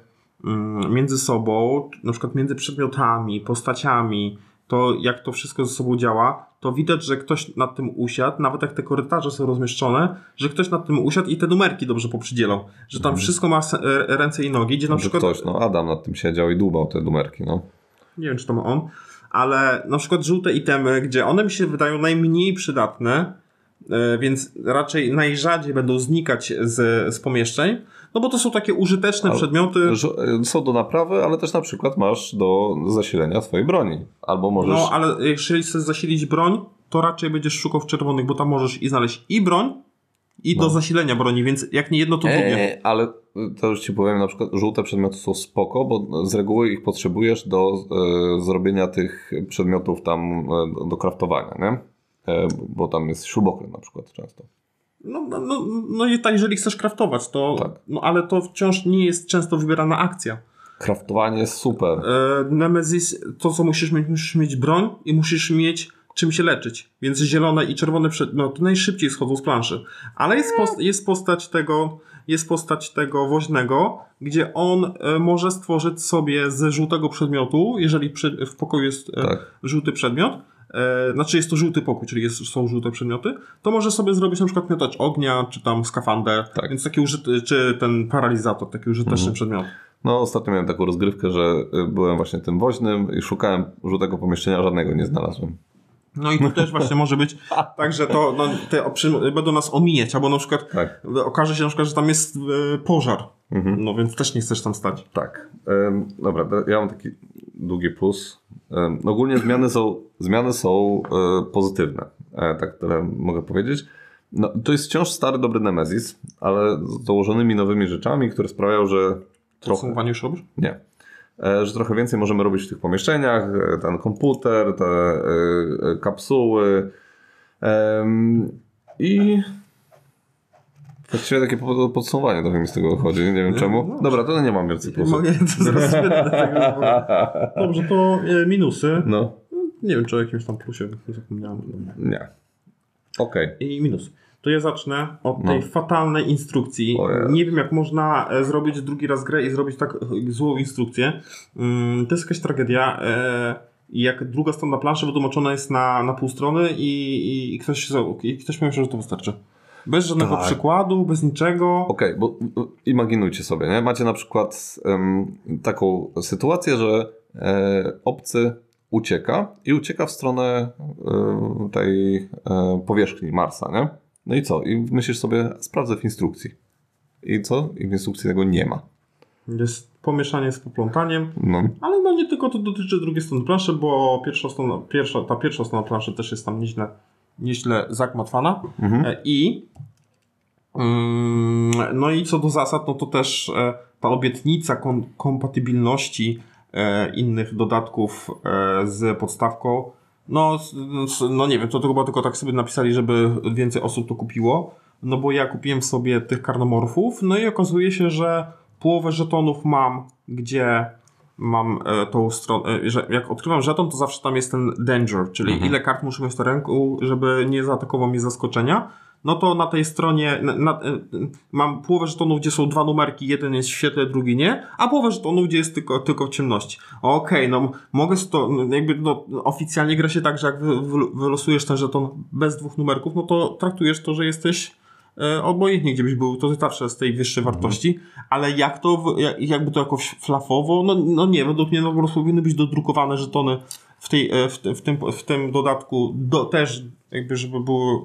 mm, między sobą, na przykład między przedmiotami, postaciami, to jak to wszystko ze sobą działa, to widać, że ktoś nad tym usiadł, nawet jak te korytarze są rozmieszczone, że ktoś nad tym usiadł i te numerki dobrze poprzydzielał. Że tam wszystko ma e, ręce i nogi, gdzie na Że przykład... ktoś, no Adam nad tym siedział i dłubał te numerki, no. Nie wiem, czy to ma on, ale na przykład żółte itemy, gdzie one mi się wydają najmniej przydatne, e, więc raczej najrzadziej będą znikać z, z pomieszczeń, no bo to są takie użyteczne Ale- przedmioty. E, Są do naprawy, ale też na przykład masz do zasilenia twojej broni. Albo możesz... No, ale jeżeli chcesz zasilić broń, to raczej będziesz szukał w czerwonych, bo tam możesz i znaleźć i broń, i do No. zasilenia broni, więc jak nie jedno, to drugie. Eee, ale to już ci powiem, na przykład żółte przedmioty są spoko, bo z reguły ich potrzebujesz do e, zrobienia tych przedmiotów tam e, do, do kraftowania, nie? E, bo tam jest śrubokręt na przykład często. No, no, no, no i tak, jeżeli chcesz kraftować, to. Tak. No ale to wciąż nie jest często wybierana akcja. Kraftowanie jest super. E, Nemesis, to co musisz mieć, musisz mieć broń i musisz mieć czym się leczyć. Więc zielone i czerwone przedmioty najszybciej schodzą z planszy. Ale jest, post, jest postać tego, jest postać tego woźnego, gdzie on e, może stworzyć sobie ze żółtego przedmiotu, jeżeli przy, w pokoju jest e, Tak. żółty przedmiot, e, znaczy jest to żółty pokój, czyli jest, są żółte przedmioty, to może sobie zrobić na przykład miotacz ognia, czy tam skafander, Tak. więc taki użyty, czy ten paralizator, taki użyteczny Mhm. przedmiot. No, ostatnio miałem taką rozgrywkę, że y, byłem właśnie tym woźnym i szukałem żółtego pomieszczenia, żadnego nie znalazłem. No i tu też właśnie może być tak, że to no, te oprzy- będą nas omijać, albo na przykład Tak. okaże się na przykład, że tam jest e, pożar, Mhm. no więc też nie chcesz tam stać. Tak. Ym, dobra, ja mam taki długi plus. Ym, ogólnie zmiany są, zmiany są y, pozytywne, e, tak tyle mogę powiedzieć. No, to jest wciąż stary, dobry Nemesis, ale z dołożonymi nowymi rzeczami, które sprawiają, że trochę... Podsumowanie już robisz? Nie. E, Że trochę więcej możemy robić w tych pomieszczeniach, e, ten komputer, te e, e, kapsuły. I właściwie takie po- podsumowanie trochę mi z tego wychodzi, nie wiem czemu. no. Dobra, to nie mam więcej plusów. Mogę to zaraz będę tego Dobrze, to e, minusy. No, Nie wiem, czy o jakimś tam plusie zapomniałem. nie. Okej. I minus. To ja zacznę od No. tej fatalnej instrukcji. Ojej. Nie wiem, jak można e, zrobić drugi raz grę i zrobić tak e, złą instrukcję. Mm, To jest jakaś tragedia. jak druga strona planszy wytłumaczona jest na, na pół strony i, i, ktoś, i ktoś myśli, że to wystarczy. Bez żadnego Tak. przykładu, bez niczego. Okej, bo y, imaginujcie sobie, nie? Macie na przykład em, taką sytuację, że e, obcy ucieka i ucieka w stronę e, tej e, powierzchni Marsa, nie? No i co? I myślisz sobie, sprawdzę w instrukcji. I co? I w instrukcji tego nie ma. Jest pomieszanie z poplątaniem. No, Ale no nie tylko to dotyczy drugiej strony planszy, bo pierwsza strona, pierwsza, ta pierwsza strona planszy też jest tam nieźle, nieźle zagmatwana. mhm. E, I mm, no i co do zasad, no to też e, ta obietnica kom kompatybilności e, innych dodatków z podstawką, no, no nie wiem, to, to chyba tylko tak sobie napisali, żeby więcej osób to kupiło. No bo ja kupiłem sobie tych karnomorfów, no i okazuje się, że połowę żetonów mam, gdzie mam e, tą stronę, e, że jak odkrywam żeton, to zawsze tam jest ten danger, czyli Mhm. ile kart muszę mieć na ręku, żeby nie zaatakował mnie zaskoczenia. No to na tej stronie na, na, e, mam połowę żetonów, gdzie są dwa numerki, jeden jest w świetle, drugi nie, a połowę żetonów, gdzie jest tylko, tylko w ciemności. Okej, no mogę to, no, jakby no, oficjalnie gra się tak, że jak wy, wy, wylosujesz ten żeton bez dwóch numerków, no to traktujesz to, że jesteś obojętnie gdzie byś był, to zawsze z tej wyższej wartości, ale jak to, jakby to jakoś flafowo, no, no nie, według mnie no, po prostu powinny być dodrukowane żetony w, tej, e, w, w, tym, w tym dodatku do, też jakby, żeby były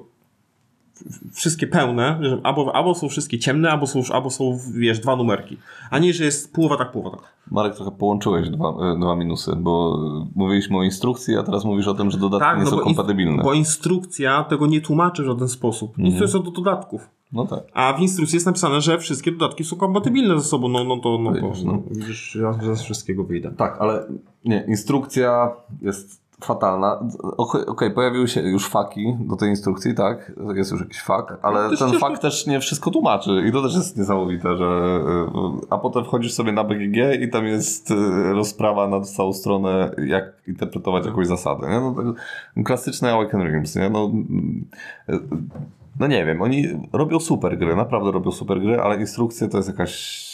wszystkie pełne, że albo, albo są wszystkie ciemne, albo są, albo są, wiesz, dwa numerki. A nie, że jest połowa tak, połowa tak. Marek, trochę połączyłeś dwa, e, dwa minusy, bo mówiliśmy o instrukcji, a teraz mówisz o tym, że dodatki nie są bo, kompatybilne. bo instrukcja tego nie tłumaczy w żaden sposób. Instrukcja do dodatków. No tak. A w instrukcji jest napisane, że wszystkie dodatki są kompatybilne ze sobą. No, no to, no to Widzisz, no. no, widzisz, ja ze wszystkiego wyjdę. Tak, ale nie, instrukcja jest fatalna. Okej, okej, pojawiły się już faki do tej instrukcji, tak? Jest już jakiś fak, ale No, ten ścieżka- fak też nie wszystko tłumaczy i to też jest niesamowite, że y, a potem wchodzisz sobie na BGG i tam jest y, rozprawa na całą stronę, jak interpretować jakąś zasadę, nie? No, to klasyczne Awaken Realms, nie? No, y, no nie wiem, oni robią super gry, naprawdę robią super gry, ale instrukcje to jest jakaś...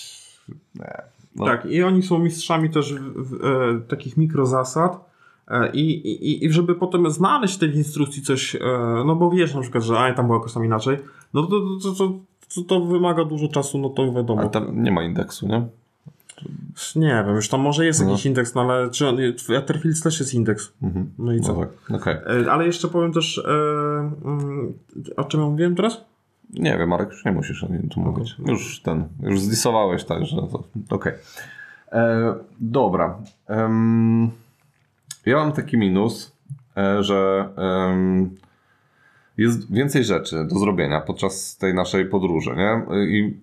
Nie. No, Tak, i oni są mistrzami też w, w, e, takich mikrozasad. E, I, i, I żeby potem znaleźć w tej instrukcji coś, e, no bo wiesz na przykład, że a tam było jakoś tam inaczej, no to, to, to, to, to wymaga dużo czasu, no to wiadomo. Ale tam nie ma indeksu, nie? Nie wiem, już tam może jest No. jakiś indeks, no ale czy on, w Etherfields też jest indeks. Mhm. No i co? No tak, okej. E, Ale jeszcze powiem też, e, mm, o czym ja mówiłem teraz? Nie wiem, Marek, już nie musisz o tu mówić. Już ten, już zdisowałeś, także to okej. E, Dobra. Ja mam taki minus, e, że jest więcej rzeczy do zrobienia podczas tej naszej podróży, nie? I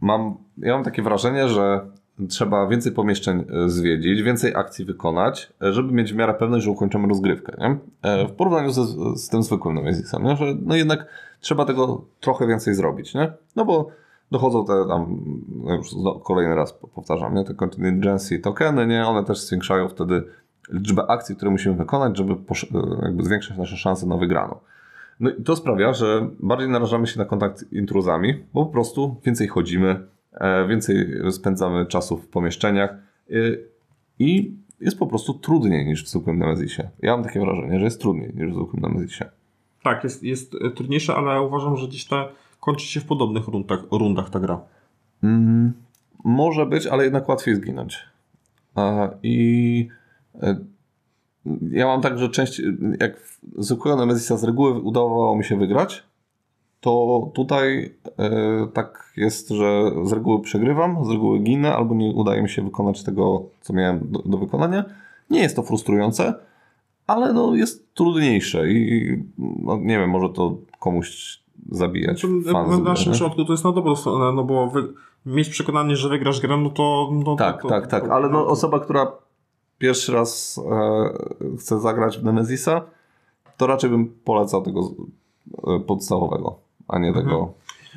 mam, ja mam takie wrażenie, że trzeba więcej pomieszczeń e, zwiedzić, więcej akcji wykonać, e, żeby mieć w miarę pewność, że ukończymy rozgrywkę, nie? W porównaniu ze, z tym zwykłym Nemesisem, nie? Że no jednak trzeba tego trochę więcej zrobić, nie? No bo dochodzą te tam, no już kolejny raz po- powtarzam, nie? Te contingency tokeny, nie? One też zwiększają wtedy liczbę akcji, które musimy wykonać, żeby e, jakby zwiększyć nasze szanse na wygraną. No i to sprawia, że bardziej narażamy się na kontakt z intruzami, bo po prostu więcej chodzimy, e, więcej spędzamy czasu w pomieszczeniach e, i jest po prostu trudniej niż w zwykłym Nemezisie. Ja mam takie wrażenie, że jest trudniej niż w zwykłym Nemezisie. Tak, jest, jest trudniejsze, ale uważam, że gdzieś ta kończy się w podobnych rundach, rundach ta gra. Mm, może być, ale jednak łatwiej zginąć. A, I ja mam tak, że część, jak w zwykłego Nemezisa z reguły udawało mi się wygrać, to tutaj e, tak jest, że z reguły przegrywam, z reguły ginę, albo nie udaje mi się wykonać tego, co miałem do, do wykonania. Nie jest to frustrujące, ale no jest trudniejsze i no, nie wiem, może to komuś zabijać. Znaczy, w z naszym przypadku to jest na dobrą stronę, no bo wy, mieć przekonanie, że wygrasz grę, no to... No, Tak, to, tak, tak, ale no, osoba, która pierwszy raz e, chce zagrać w Nemezisa, to raczej bym polecał tego e, podstawowego, a nie tego.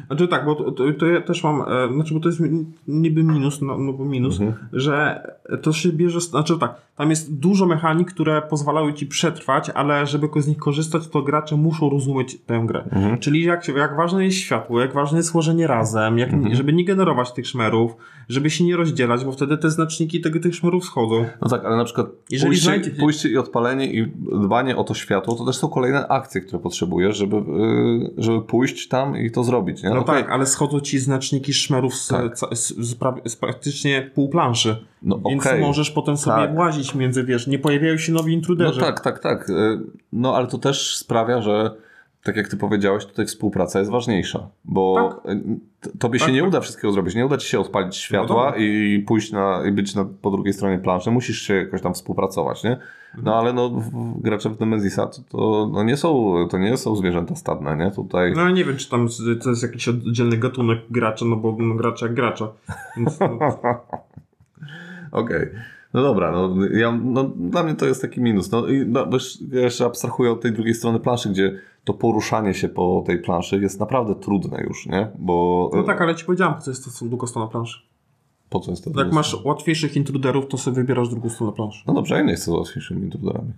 Znaczy tak, bo to, to, to ja też mam, e, znaczy bo to jest niby minus, no, no bo minus, Mhm. że to się bierze, znaczy tak, tam jest dużo mechanik, które pozwalają ci przetrwać, ale żeby z nich korzystać, to gracze muszą rozumieć tę grę. Mhm. Czyli jak, jak ważne jest światło, jak ważne jest łożenie razem, jak, Mhm. żeby nie generować tych szmerów, żeby się nie rozdzielać, bo wtedy te znaczniki tego, tych szmerów schodzą. No tak, ale na przykład Jeżeli pójście, znajdzie- pójście i odpalenie i dbanie o to światło, to też są kolejne akcje, które potrzebujesz, żeby, y, żeby pójść tam i to zrobić. Nie? No tak, ale schodzą ci znaczniki szmerów z, Tak. z, z, z praktycznie pół planszy. No Więc okej. możesz potem sobie Tak. łazić między, wiesz, nie pojawiają się nowi No intruderzy. tak, tak, tak. Y, No ale to też sprawia, że tak jak ty powiedziałeś, tutaj współpraca jest ważniejsza, bo Tak. tobie się Tak, nie tak. uda wszystkiego zrobić. Nie uda ci się odpalić światła dobra. i pójść na, i być na, po drugiej stronie planszy. Musisz się jakoś tam współpracować, nie? No ale no, gracze w Nemezisa to, to, no, nie są, to nie są zwierzęta stadne, nie? Tutaj... No nie wiem, czy tam to jest jakiś oddzielny gatunek gracza, no bo no, gracze jak gracza. Więc, no, Okej. No dobra, no, ja, no, dla mnie to jest taki minus. No, i, no, jeszcze abstrahuję od tej drugiej strony planszy, gdzie to poruszanie się po tej planszy jest naprawdę trudne już, nie? Bo no tak, ale ci powiedziałem, co jest to długostrona planszy. po co jest to? Jak druga masz strona? łatwiejszych intruderów, to sobie wybierasz drugą stronę planszy. No dobrze, ja nie chcę z łatwiejszymi intruderami.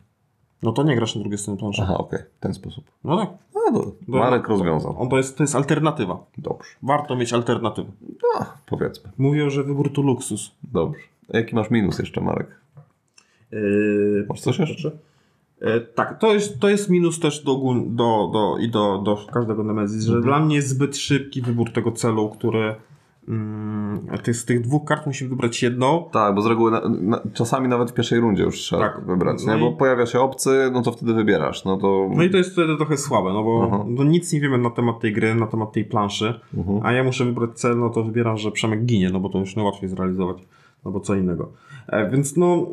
No to nie grasz na drugiej stronie planszy. Aha, okej, w ten sposób. No tak. No, to No, Marek rozwiązał. On to jest, to jest alternatywa. Dobrze. Warto mieć alternatywę. No, powiedzmy. Mówią, że wybór to luksus. Dobrze. A jaki masz minus jeszcze, Marek? Yy, Masz coś jeszcze? E, tak, to jest, to jest minus też do, do, do, i do, do każdego Nemesis, że dla mnie jest zbyt szybki wybór tego celu, który mm, z tych dwóch kart musi wybrać jedną. Tak, bo z reguły na, na, czasami nawet w pierwszej rundzie już trzeba Tak. wybrać, No nie? i- Bo pojawia się obcy, no to wtedy wybierasz. No to... No i to jest wtedy trochę słabe, no bo Aha. no nic nie wiemy na temat tej gry, na temat tej planszy, Mhm. a ja muszę wybrać cel, no to wybieram, że Przemek ginie, no bo to już najłatwiej zrealizować, no bo co innego. E, więc no,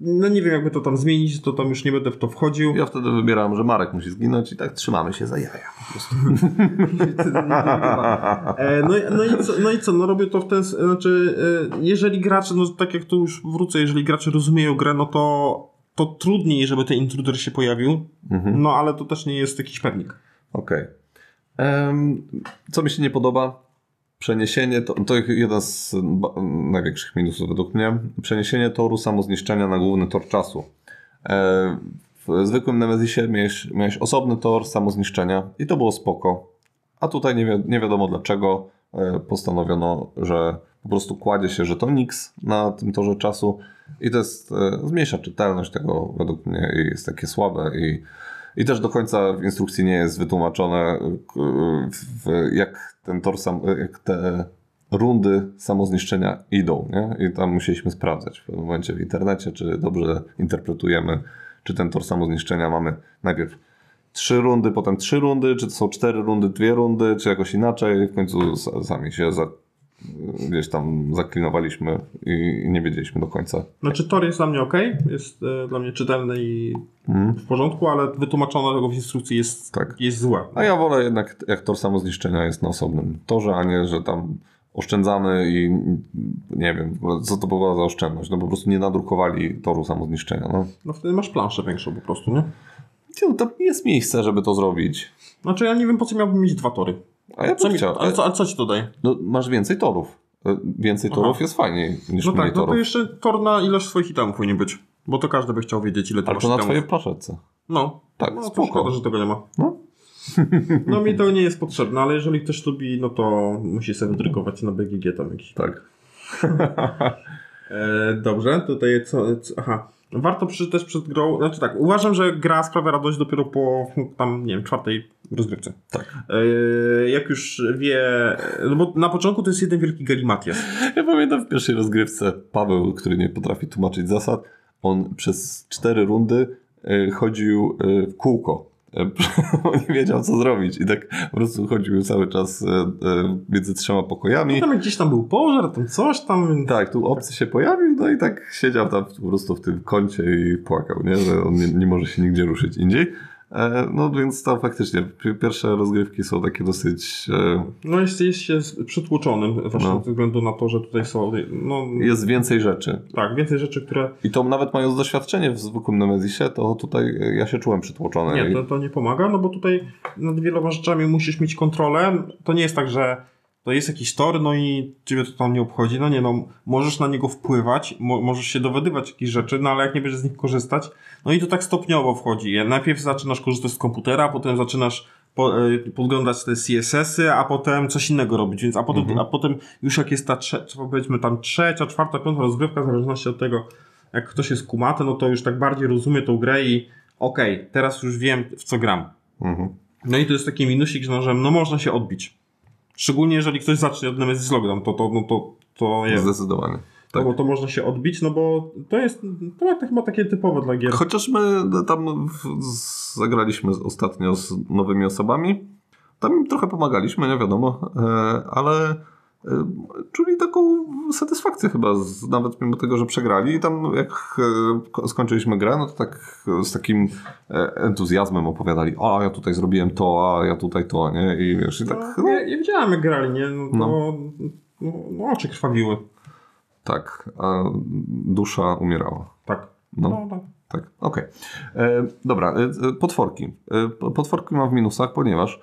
no nie wiem jakby to tam zmienić, to tam już nie będę w to wchodził. Ja wtedy wybieram, że Marek musi zginąć i tak trzymamy się za jaja. E, no, i- no, i co, no i co, no robię to w ten, s- znaczy, e, jeżeli gracze, no tak jak tu już wrócę, jeżeli gracze rozumieją grę, no to, to trudniej, żeby ten intruder się pojawił, Mhm. no ale to też nie jest jakiś pewnik. Okej. Em, Co mi się nie podoba? Przeniesienie, to, to jeden z największych minusów według mnie. Przeniesienie toru samozniszczenia na główny tor czasu. E, W zwykłym Nemezisie miałeś, miałeś osobny tor samozniszczenia i to było spoko. A tutaj nie, wi- nie wiadomo dlaczego e, postanowiono, że po prostu kładzie się żetonik na tym torze czasu i to jest, e, zmniejsza czytelność tego według mnie i jest takie słabe i i też do końca w instrukcji nie jest wytłumaczone, w, jak ten tor sam, jak te rundy samozniszczenia idą, nie? I tam musieliśmy sprawdzać w pewnym momencie w internecie, czy dobrze interpretujemy, czy ten tor samozniszczenia mamy najpierw trzy rundy, potem trzy rundy, czy to są cztery rundy, dwie rundy, czy jakoś inaczej. W końcu sami się gdzieś tam zaklinowaliśmy i, nie wiedzieliśmy do końca. Znaczy tor jest dla mnie ok, jest e, dla mnie czytelny i Mhm. w porządku, ale wytłumaczone tego w instrukcji jest, Tak. jest złe. A ja wolę jednak, jak tor samozniszczenia jest na osobnym torze, a nie, że tam oszczędzamy i nie wiem, co to była za oszczędność. No po prostu nie nadrukowali toru samozniszczenia. No, No wtedy masz planszę większą po prostu, nie? No tam jest miejsce, żeby to zrobić. Znaczy ja nie wiem po co miałbym mieć dwa tory. A ja Co mi, chciał. ale, co, ale co ci to daje? No, masz więcej torów. E, Więcej Aha. torów jest fajniej niż No mniej tak, no to torów. jeszcze tor na ilość swoich itemów powinien być. Bo to każdy by chciał wiedzieć, ile ty Ale masz to na itemów. twojej plaszetce. No. Tak, no, spoko. szkoda, że tego nie ma. No. No mi to nie jest potrzebne, ale jeżeli ktoś lubi, no to musi sobie wydrukować na BGG tam jakiś. Tak. E, dobrze, tutaj co, co aha. Warto też przed grą, znaczy tak, uważam, że gra sprawia radość dopiero po tam, nie wiem, czwartej rozgrywce. Tak. E, jak już wie, no bo na początku to jest jeden wielki galimatias. Ja pamiętam w pierwszej rozgrywce Paweł, który nie potrafi tłumaczyć zasad, on przez cztery rundy y, chodził y, w kółko. Nie wiedział, co zrobić i tak po prostu chodził cały czas y, y, między trzema pokojami. Tam gdzieś tam był pożar, tam coś tam. Tak, tu obcy się pojawił, no i tak siedział tam po prostu w tym kącie i płakał, nie? że on nie, nie może się nigdzie ruszyć indziej. E, No więc to faktycznie pi- pierwsze rozgrywki są takie dosyć. e, No jest, jest się przytłoczonym właśnie No. ze względu na to, że tutaj są, no Jest więcej rzeczy. tak, więcej rzeczy, które I to nawet mając doświadczenie w zwykłym Nemezisie, to tutaj e, ja się czułem przytłoczony. Nie, to, to nie pomaga, no bo tutaj nad wieloma rzeczami musisz mieć kontrolę. To nie jest tak, że to jest jakiś tor, no i ciebie to tam nie obchodzi. No nie, no możesz na niego wpływać, mo możesz się dowiadywać jakichś rzeczy, no ale jak nie będziesz z nich korzystać, no i to tak stopniowo wchodzi. Najpierw zaczynasz korzystać z komputera, potem zaczynasz po, y, podglądać te CSS-y, a potem coś innego robić, więc a potem, Mhm. a potem już jak jest ta trzecia, powiedzmy tam trzecia, czwarta, piąta rozgrywka, w zależności od tego, jak ktoś jest kumaty, no to już tak bardziej rozumie tą grę i okej, teraz już wiem w co gram. Mhm. No i to jest taki minusik, że no, że no można się odbić. Szczególnie jeżeli ktoś zacznie od Nemesis Lockdown, to, to, no, to, to jest. Zdecydowanie. Tak. bo to można się odbić, no bo to jest to jest chyba takie typowe dla gier. Chociaż my tam w- zagraliśmy ostatnio z nowymi osobami, tam im trochę pomagaliśmy, nie wiadomo, e, ale czuli taką satysfakcję chyba, z, nawet mimo tego, że przegrali. I tam jak e, ko- skończyliśmy grę, no to tak z takim e, entuzjazmem opowiadali, a ja tutaj zrobiłem to, a ja tutaj to, nie? I wiesz, i tak, No, ja, ja widziałem jak grali, nie? No, No. no. No, oczy krwawiły. tak, a dusza umierała. Tak. No. No, tak. Tak, okej. E, Dobra, e, e, potworki. E, po- Potworki mam w minusach, ponieważ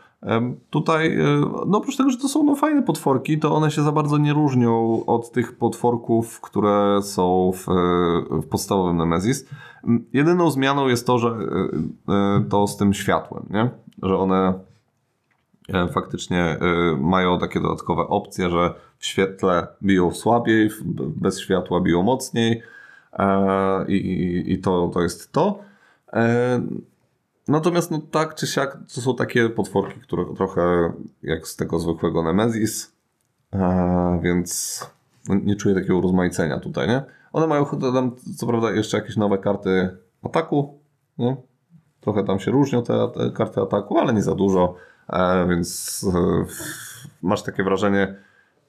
tutaj, e, no oprócz tego, że to są no, fajne potworki, to one się za bardzo nie różnią od tych potworków, które są w, e, w podstawowym Nemesis. Jedyną zmianą jest to, że e, to z tym światłem, nie? Że one faktycznie mają takie dodatkowe opcje, że w świetle biją słabiej, bez światła biją mocniej. I, i, i to, to jest to. Natomiast no tak czy siak to są takie potworki, które trochę jak z tego zwykłego Nemesis, e, więc no, nie czuję takiego urozmaicenia tutaj, nie? One mają tam co prawda jeszcze jakieś nowe karty ataku, nie? Trochę tam się różnią te, te karty ataku, ale nie za dużo, e, więc e, masz takie wrażenie,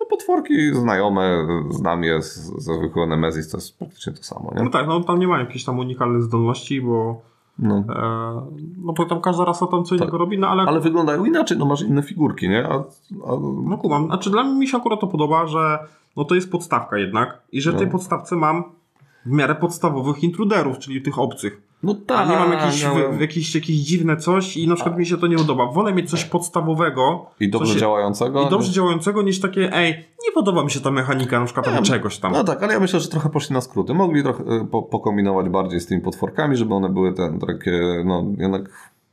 no potworki znajome, znam je ze zwykłego Nemesis, to jest praktycznie to samo, nie? no tak, no tam nie mają jakichś tam unikalnych zdolności, bo No. e, no bo tam każda rasa tam co innego robi, no ale, Ale wyglądają inaczej, no masz inne figurki, nie? A, a, no kumam. Znaczy dla mnie mi się akurat to podoba, że no to jest podstawka jednak i że w tej No. podstawce mam w miarę podstawowych intruderów, czyli tych obcych. No A tak, nie mam jakieś, no. jakieś, jakieś dziwne coś i na przykład mi się to nie podoba. Wolę mieć coś podstawowego I dobrze co się, działającego. i dobrze działającego niż takie, ej, nie podoba mi się ta mechanika na przykład Nie, czegoś tam. No tak, ale ja myślę, że trochę poszli na skróty. Mogli trochę e, po, pokombinować bardziej z tymi potworkami, żeby one były ten, takie, no jednak,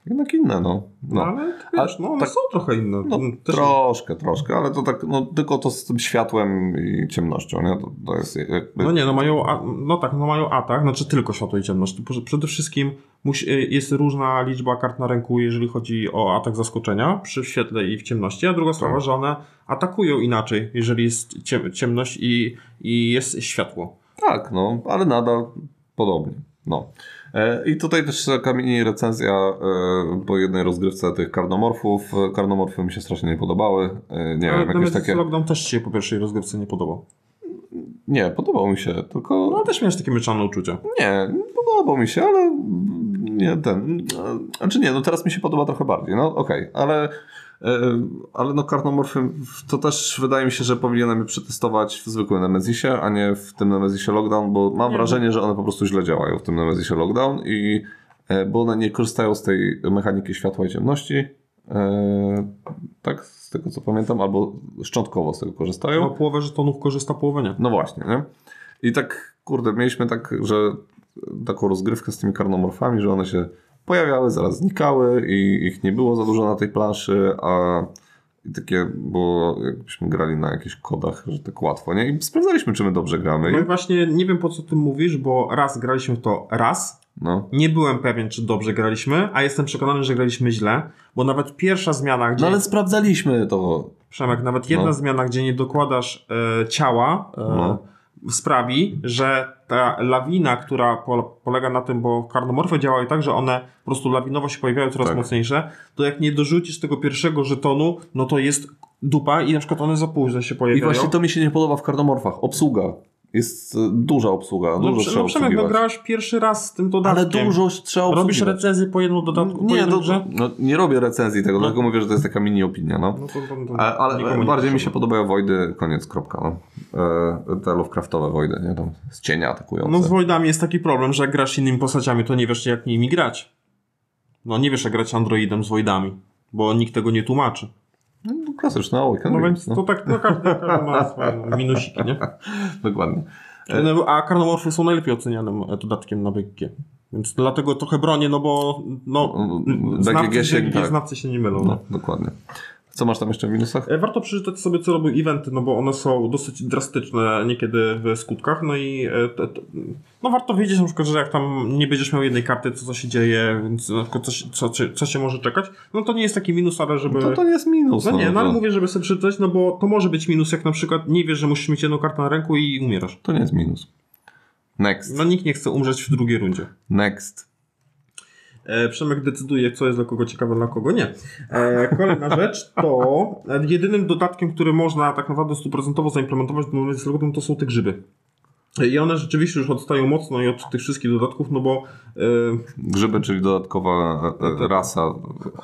jednak inne, no. No, ale wiesz, no one tak- są trochę inne. No, Też troszkę, troszkę, ale to tak, no tylko to z tym światłem i ciemnością, nie? To, to jest jakby... No nie, no mają, no tak, no mają atak, znaczy tylko światło i ciemność. Prze- Przede wszystkim musi, jest różna liczba kart na ręku, jeżeli chodzi o atak zaskoczenia przy świetle i w ciemności, a druga sprawa, że one atakują inaczej, jeżeli jest ciem, ciemność i, i jest światło. Tak, no, ale nadal podobnie. No. E, I tutaj też taka mini recenzja e, po jednej rozgrywce tych karnomorfów. Karnomorfy mi się strasznie nie podobały. E, Nie Ale wiem, jakieś takie... Lockdown też się po pierwszej rozgrywce nie podobał. Nie, podobał mi się, tylko... No też miałeś takie mieszane uczucia. Nie, podobał mi się, ale nie ten. Znaczy nie, no teraz mi się podoba trochę bardziej. No okej, ale. E, Ale no karnomorfy to też wydaje mi się, że powinienem je przetestować w zwykłym Nemezisie, a nie w tym Nemezisie Lockdown, bo mam Nie, wrażenie, że one po prostu źle działają w tym Nemezisie Lockdown i e, bo one nie korzystają z tej mechaniki światła i ciemności. e, Tak, z tego co pamiętam, albo szczątkowo z tego korzystają. No połowę żetonów korzysta, połowę nie. No właśnie, nie? I tak, kurde, mieliśmy tak, że taką rozgrywkę z tymi karnomorfami, że one się pojawiały, zaraz znikały i ich nie było za dużo na tej planszy, a takie było, jakbyśmy grali na jakichś kodach, że tak łatwo, nie? I sprawdzaliśmy, czy my dobrze gramy. No i I, właśnie nie wiem po co ty mówisz, bo raz graliśmy w to raz, no. nie byłem pewien czy dobrze graliśmy, a jestem przekonany, że graliśmy źle, bo nawet pierwsza zmiana, gdzie... no ale sprawdzaliśmy to. Przemek, nawet jedna No. zmiana, gdzie nie dokładasz e, ciała, e, No. Sprawi, że ta lawina, która po, polega na tym, bo karnomorfy działają tak, że one po prostu lawinowo się pojawiają coraz Tak. mocniejsze, to jak nie dorzucisz tego pierwszego żetonu, no to jest dupa i na przykład one za późno się I pojawiają. właśnie to mi się nie podoba w kardomorfach. Obsługa. Jest e, duża obsługa, no, dużo trzeba no Przemek, no grałeś pierwszy raz z tym Ale dodatkiem. dużo trzeba obsługiwać. Robisz recenzję po jednym dodatku, po Nie, jednym to, grze? no, nie robię recenzji tego, No. dlatego mówię, że to jest taka mini opinia. No. No to, to, to Ale, ale bardziej mi się podobają Wojdy, koniec, kropka. No. E, te Lovecraftowe Wojdy, nie? Tam z cienia atakujące. No z Voidami jest taki problem, że jak grasz innymi postaciami, to nie wiesz jak nimi grać. No nie wiesz jak grać androidem z Voidami, bo nikt tego nie tłumaczy. No, klasyczna Awaken No więc no. to tak, no każdy, każdy ma swoje no, minusiki, nie? Dokładnie. No, a karnomorfy są najlepiej ocenianym e, dodatkiem na BGG. Więc dlatego trochę bronię, no bo no, BGG znawcy, się- tak. znawcy się nie mylą. No, No. dokładnie. Co masz tam jeszcze w minusach? E, Warto przeczytać sobie, co robią eventy, no bo one są dosyć drastyczne niekiedy w skutkach, no i te, te, no warto wiedzieć na przykład, że jak tam nie będziesz miał jednej karty, co, co się dzieje, więc na przykład co, się- co, co, się może czekać, no to nie jest taki minus, ale żeby... To, to nie jest minus. No nie, no ale to, mówię, żeby sobie przeczytać, no bo to może być minus, jak na przykład nie wiesz, że musisz mieć jedną kartę na ręku i umierasz. to nie jest minus. Next. No nikt nie chce umrzeć w drugiej rundzie. Next. E, Przemek decyduje, co jest dla kogo ciekawe, dla kogo nie. E, kolejna rzecz to e, jedynym dodatkiem, który można tak naprawdę stuprocentowo zaimplementować do momentu z to są te grzyby. I one rzeczywiście już odstają mocno i od tych wszystkich dodatków, no bo e, Grzyby, czyli dodatkowa e, rasa.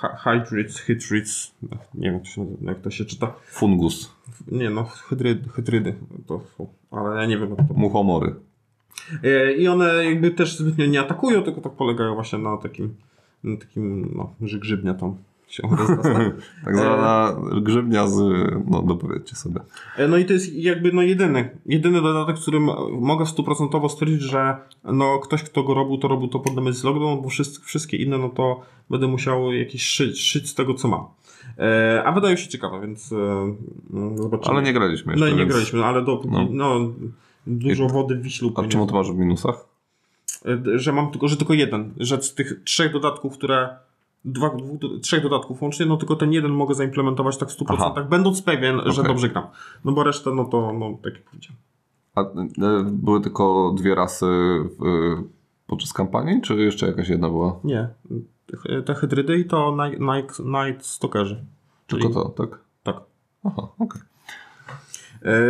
hy- Hydrids, Hydrids, nie wiem jak to się, czyta. Fungus. Nie no, hydrydy, hydrydy to są, ale ja nie wiem jak to Muchomory. E, I one jakby też zbytnio nie atakują, tylko tak polegają właśnie na takim, na takim no, że grzybnia tam się rozrasta. Tak zwana grzybnia z... No dopowiedzcie sobie. E, No i to jest jakby no jedyny, jedyny dodatek, którym mogę stuprocentowo stwierdzić, że no ktoś, kto go robił, to robił to pod Nemesis Lockdown, bo wszystkie, wszystkie inne, no to będę musiał jakieś szyć, szyć z tego, co mam. E, a wydają się ciekawe, więc e, no, zobaczymy. Ale nie graliśmy No jeszcze. i nie więc- graliśmy, ale do, no. no. Dużo wody w Wiślu. A czemu to masz w minusach? E, że mam tylko, że tylko jeden, że z tych trzech dodatków, które dwa, dwóch, trzech dodatków łącznie, no tylko ten jeden mogę zaimplementować tak w 100%, Aha. będąc pewien, że Okej. dobrze gram. No bo resztę, no to, no tak jak powiedziałem. A e, były tylko dwie rasy w, e, podczas kampanii, czy jeszcze jakaś jedna była? Nie, te- hydrydy i to Night, Night, Night Stalkerzy. Tylko to, tak? Tak. Aha, okej. E,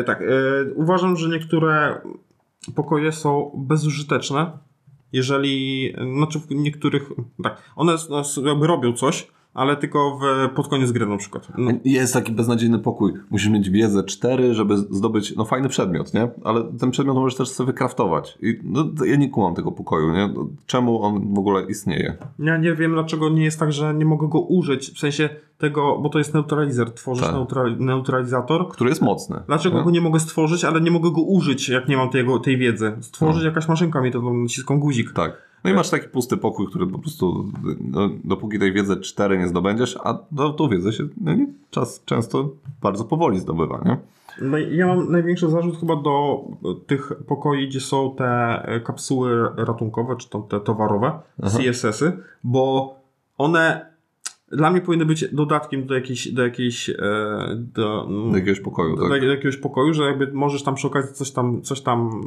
tak, e, uważam, że niektóre pokoje są bezużyteczne, jeżeli, znaczy w niektórych, tak, one s- jakby robią coś, ale tylko w, pod koniec gry na przykład. No, Jest taki beznadziejny pokój. Musisz mieć wiedzę 4, żeby zdobyć no, fajny przedmiot, nie? Ale ten przedmiot możesz też sobie wykraftować. I no, ja nie kumam tego pokoju, nie? No, Czemu on w ogóle istnieje? Ja nie wiem, dlaczego nie jest tak, że nie mogę go użyć, w sensie tego, bo to jest neutralizer, tworzysz Tak. neutral, neutralizator. Który jest mocny. Dlaczego nie? go nie mogę stworzyć, ale nie mogę go użyć, jak nie mam tego, tej wiedzy? Stworzyć No. jakaś maszynka mi to tam naciskam guzik. Tak. No i masz taki pusty pokój, który po prostu, no, dopóki tej wiedzy 4 nie zdobędziesz, a do, tą wiedzę się no, czas często bardzo powoli zdobywa, nie? No i ja mam największy zarzut chyba do tych pokoi, gdzie są te kapsuły ratunkowe, czy tam te towarowe. CSS-y, bo one dla mnie powinny być dodatkiem do jakiejś, do jakiejś, e, do, Do jakiegoś pokoju, do, tak? do jakiegoś pokoju, że jakby możesz tam przy okazji coś tam, coś tam,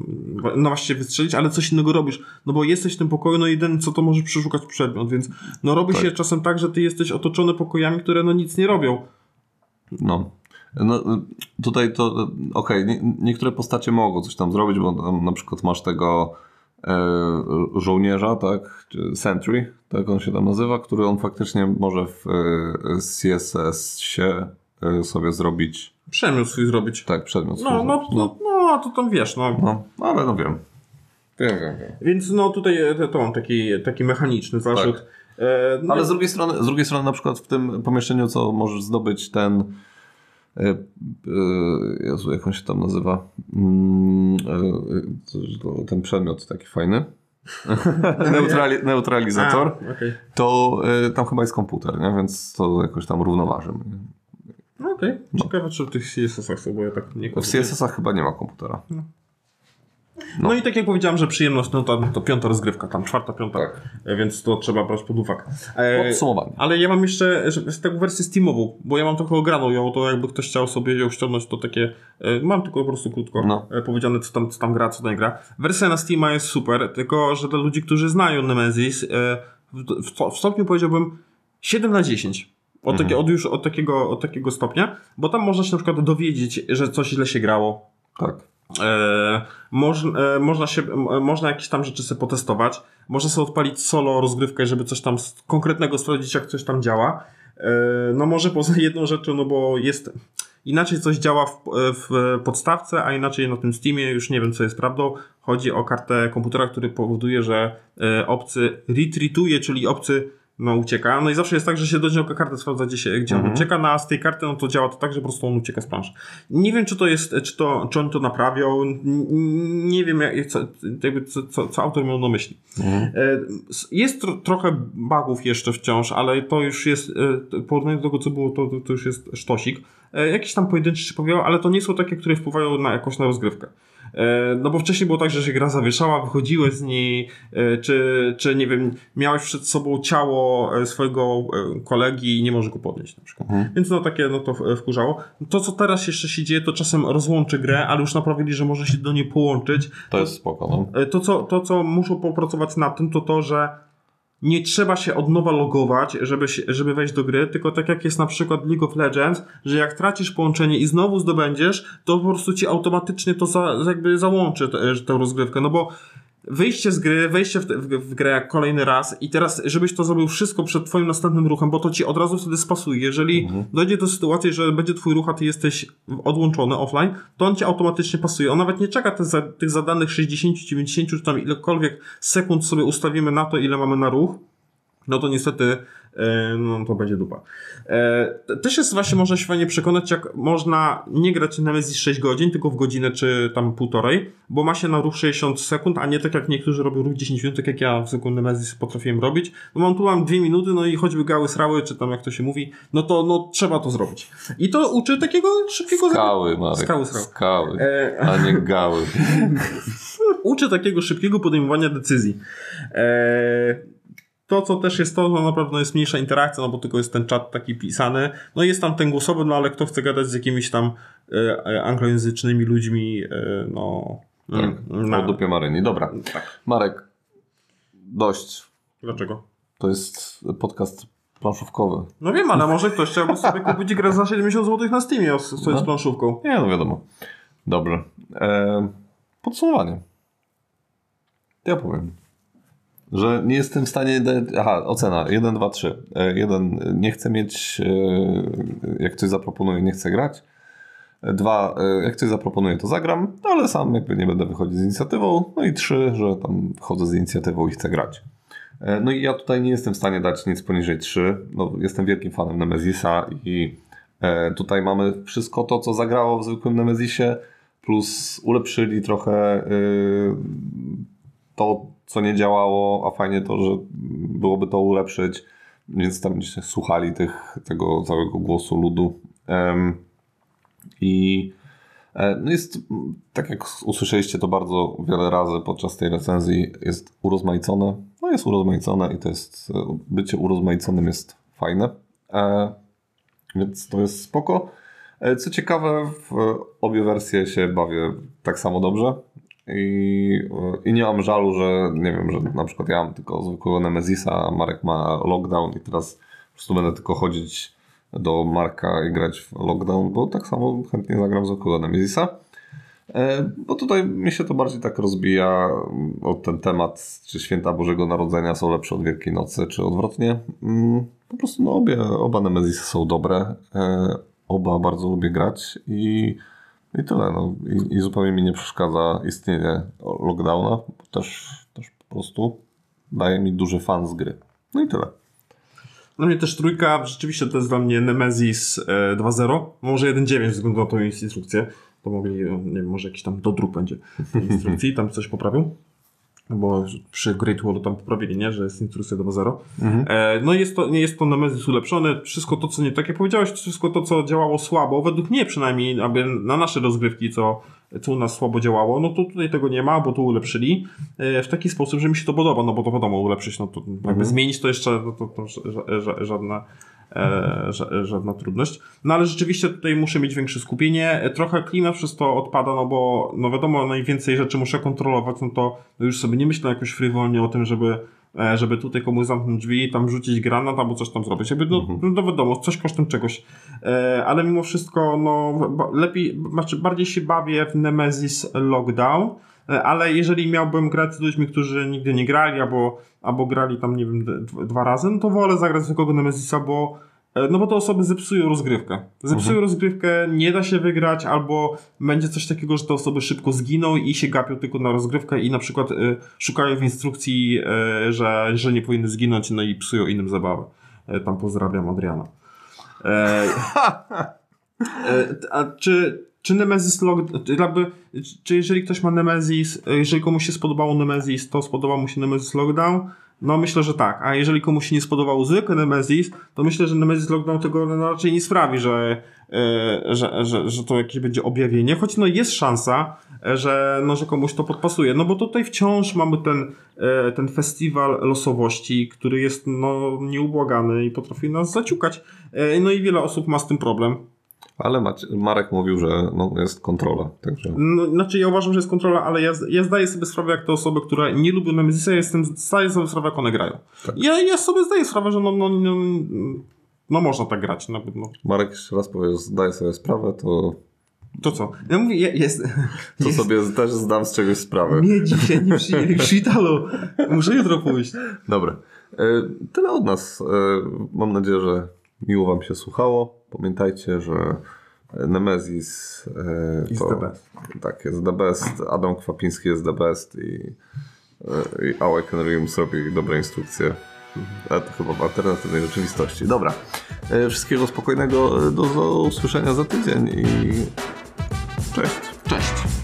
no właściwie wystrzelić, ale coś innego robisz, no bo jesteś w tym pokoju, no jeden co to możesz przeszukać przedmiot, więc no robi Tak. się czasem tak, że ty jesteś otoczony pokojami, które no nic nie robią. No. No, tutaj to, okej, nie, niektóre postacie mogą coś tam zrobić, bo tam na przykład masz tego żołnierza, tak, czy sentry, tak on się tam nazywa, który on faktycznie może w e, CSS się e, sobie zrobić, Przemiot swój zrobić. tak, przedmiot. swój No, no, zrobić. no, no, to tam wiesz, no. no, no, ale no wiem. Wiem, wiem, wiem. Więc no tutaj e, to, mam taki, taki mechaniczny zarzut. E, no, Ale z drugiej strony, z drugiej strony na przykład w tym pomieszczeniu, co możesz zdobyć ten e, e, Jezu, jak on się tam nazywa? Mm, e, to- ten przedmiot taki fajny. Neutrali neutralizator. A, okej. To e, tam chyba jest komputer, nie? więc to jakoś tam równoważy. No Okej, okay. ciekawe czy w tych CSS-ach bo ja tak nie W CSS-ach chyba nie ma komputera. No. No. no. i tak jak powiedziałem, że przyjemność no to, to piąta rozgrywka, tam czwarta, piąta, tak. E, więc to trzeba brać pod uwagę. E, Podsumowanie. Ale ja mam jeszcze z taką wersję Steamową, bo ja mam trochę ograną ją, to jakby ktoś chciał sobie ją ściągnąć, to takie, e, mam tylko po prostu krótko no. E, powiedziane, co tam, co tam gra, co nie gra. Wersja na Steama jest super, tylko że dla ludzi, którzy znają Nemesis, w, w, w stopniu powiedziałbym 7 na 10. Od, mhm. takie, od już od takiego, od takiego stopnia, bo tam można się na przykład dowiedzieć, że coś źle się grało. Tak. E, moż, e, można, się, e, można jakieś tam rzeczy sobie potestować. Można sobie odpalić solo rozgrywkę, żeby coś tam konkretnego sprawdzić, jak coś tam działa. E, no może poza jedną rzeczą, no bo jest inaczej coś działa w, w, podstawce, a inaczej na tym Steamie, już nie wiem co jest prawdą. Chodzi o kartę komputera, który powoduje, że e, obcy retreatuje, czyli obcy no ucieka. No i zawsze jest tak, że się do niego kartę sprawdza, gdzie, się, gdzie mhm. on ucieka, no a z tej karty no to działa to tak, że po prostu on ucieka z planszy. Nie wiem, czy to jest, czy, to, czy on to naprawiał, nie wiem, jak, co, jakby, co, co, co autor miał na myśli. Mhm. E, jest tro, trochę bugów jeszcze wciąż, ale to już jest, e, porównanie do tego, co było, to, to już jest sztosik. E, jakiś tam pojedynczy się ale to nie są takie, które wpływają na jakąś na rozgrywkę. E, no bo wcześniej było tak, że się gra zawieszała, wychodziłeś z niej, e, czy, czy nie wiem, miałeś przed sobą ciało e, swojego kolegi i nie możesz go podnieść na przykład. Mhm. Więc no takie, no to wkurzało. To, co teraz jeszcze się dzieje, to czasem rozłączy grę, ale już naprawili, że może się do niej połączyć. To jest spoko, no. To, co, to, co muszą popracować nad tym, to to, że nie trzeba się od nowa logować, żeby, żeby wejść do gry, tylko tak jak jest na przykład League of Legends, że jak tracisz połączenie i znowu zdobędziesz, to po prostu ci automatycznie to za, jakby załączy tę rozgrywkę, no bo wyjście z gry, wejście w, w, w, grę kolejny raz i teraz, żebyś to zrobił wszystko przed twoim następnym ruchem, bo to ci od razu wtedy spasuje. Jeżeli mhm. dojdzie do sytuacji, że będzie twój ruch, a ty jesteś odłączony offline, to on ci automatycznie pasuje. On nawet nie czeka tych, tych zadanych 60, 90 czy tam ilekolwiek sekund sobie ustawimy na to, ile mamy na ruch, no to niestety no to będzie dupa. E, też jest właśnie, można się fajnie przekonać, jak można nie grać na Nemesis 6 godzin, tylko w godzinę czy tam półtorej, bo ma się na ruch 60 sekund, a nie tak jak niektórzy robią ruch 10 minut, tak jak ja w sekundę Nemesis potrafiłem robić. No mam tu mam 2 minuty, no i choćby gały srały, czy tam jak to się mówi, no to no, trzeba to zrobić. I to uczy takiego szybkiego... Skały, Marek. Skały, srały. Skały, e... a nie gały. uczy takiego szybkiego podejmowania decyzji. Eee to, co też jest to, no na pewno jest mniejsza interakcja, no bo tylko jest ten czat taki pisany. No jest tam ten głosowy, no ale kto chce gadać z jakimiś tam e, e anglojęzycznymi ludźmi, e, no... Tak, mm, na... o dupie Maryni. Dobra. Tak. Marek, dość. Dlaczego? To jest podcast planszówkowy. No wiem, ale może ktoś chciałby sobie kupić grę za 70 zł na Steamie z, z no. planszówką. Nie, no wiadomo. Dobrze. E, podsumowanie. Ja powiem że nie jestem w stanie. Aha, ocena 1, 2, 3. 1. Nie chcę mieć. E, jak coś zaproponuję, nie chcę grać. Dwa, e, jak coś zaproponuję, to zagram, ale sam jakby nie będę wychodzić z inicjatywą. No i trzy, że tam wchodzę z inicjatywą i chcę grać. E, no i ja tutaj nie jestem w stanie dać nic poniżej 3. No, jestem wielkim fanem Nemezisa i tutaj mamy wszystko to, co zagrało w zwykłym Nemezisie, plus ulepszyli trochę to, co nie działało, a fajnie to, że byłoby to ulepszyć, więc tam się słuchali tych, tego całego głosu ludu. I e, no jest, tak jak usłyszeliście to bardzo wiele razy podczas tej recenzji, jest urozmaicone. No jest urozmaicone i to jest, bycie urozmaiconym jest fajne. E, więc to jest spoko. E, co ciekawe, w obie wersje się bawię tak samo dobrze. I, I nie mam żalu, że nie wiem, że na przykład ja mam tylko zwykłego Nemezisa, a Marek ma lockdown i teraz po prostu będę tylko chodzić do Marka i grać w lockdown, bo tak samo chętnie zagram zwykłego Nemezisa. E, bo tutaj mi się to bardziej tak rozbija o ten temat, czy święta Bożego Narodzenia są lepsze od Wielkiej Nocy, czy odwrotnie. Mm, po prostu no, obie, oba Nemezisy są dobre. E, oba bardzo lubię grać i i tyle. No. I, I, zupełnie mi nie przeszkadza istnienie lockdowna, też, też po prostu daje mi duży fan z gry. No i tyle. Dla mnie też trójka, rzeczywiście to jest dla mnie Nemesis 2.0, e, może 1.9 ze względu na tą instrukcję. To mogli, nie wiem, może jakiś tam dodruk będzie tej instrukcji, tam coś poprawią. Bo przy Great Wallu tam poprawili, nie? że jest instrukcja do 0. E, no jest to, nie jest to Nemesis ulepszony, wszystko to, co nie, tak jak powiedziałeś, wszystko to, co działało słabo, według mnie przynajmniej, aby na nasze rozgrywki, co, co u nas słabo działało, no to tutaj tego nie ma, bo to ulepszyli e, w taki sposób, że mi się to podoba, no bo to wiadomo, ulepszyć, no to jakby zmienić to jeszcze, no to, to ża- ża- żadna ża- żadna trudność. No ale rzeczywiście tutaj muszę mieć większe skupienie. E, Trochę klimat przez to odpada, no bo no wiadomo, najwięcej rzeczy muszę kontrolować, no to już sobie nie myślę jakoś frywolnie o tym, żeby e, żeby tutaj komuś zamknąć drzwi, tam rzucić granat albo coś tam zrobić. Jakby, no, no wiadomo, coś kosztem czegoś. E, ale mimo wszystko, no lepiej, znaczy bardziej się bawię w Nemesis Lockdown, e, ale jeżeli miałbym grać z ludźmi, którzy nigdy nie grali, albo, albo grali tam, nie wiem, dwa razy, no to wolę zagrać zwykłego Nemesisa, bo e, no bo te osoby zepsują rozgrywkę. Zepsują rozgrywkę, nie da się wygrać, albo będzie coś takiego, że te osoby szybko zginą i się gapią tylko na rozgrywkę i na przykład e, szukają w instrukcji, e, że, że nie powinny zginąć, no i psują innym zabawę. E, tam pozdrawiam Adriana. E, e, a czy, czy Nemesis Log, jakby, czy jeżeli ktoś ma Nemesis, jeżeli komuś się spodobało Nemesis, to spodobał mu się Nemesis Lockdown? No myślę, że tak. A jeżeli komuś się nie spodobał zwykły Nemesis, to myślę, że Nemesis Lockdown tego no, raczej nie sprawi, że, e, że, że, że to jakieś będzie objawienie. Choć no jest szansa, e, że, no, że komuś to podpasuje. No bo tutaj wciąż mamy ten, e, ten festiwal losowości, który jest no, nieubłagany i potrafi nas zaciukać. E, No i wiele osób ma z tym problem. Ale Marek mówił, że no, jest kontrola, także... No, znaczy ja uważam, że jest kontrola, ale ja, ja zdaję sobie sprawę, jak te osoby, które nie lubią Nemesisa, ja jestem, zdaję sobie sprawę, jak one grają. Ja, ja sobie zdaję sprawę, że no, no, no, no można tak grać. No, no. Marek jeszcze raz powie, że zdaje sobie sprawę, to, To co? Ja mówię, je- jest... to jest sobie też zdam z czegoś sprawę. Nie, dzisiaj nie przyjęli w szpitalu. Muszę jutro pójść. Dobra. E, Tyle od nas. E, Mam nadzieję, że miło Wam się słuchało. Pamiętajcie, że e, Is to, the best. Tak, jest the best. Adam Kwapiński jest the best i, e, i Awaken Realms robi dobre instrukcje. Ale to chyba w alternatywnej rzeczywistości. Dobra. E, Wszystkiego spokojnego. Do, do usłyszenia za tydzień i cześć. Cześć.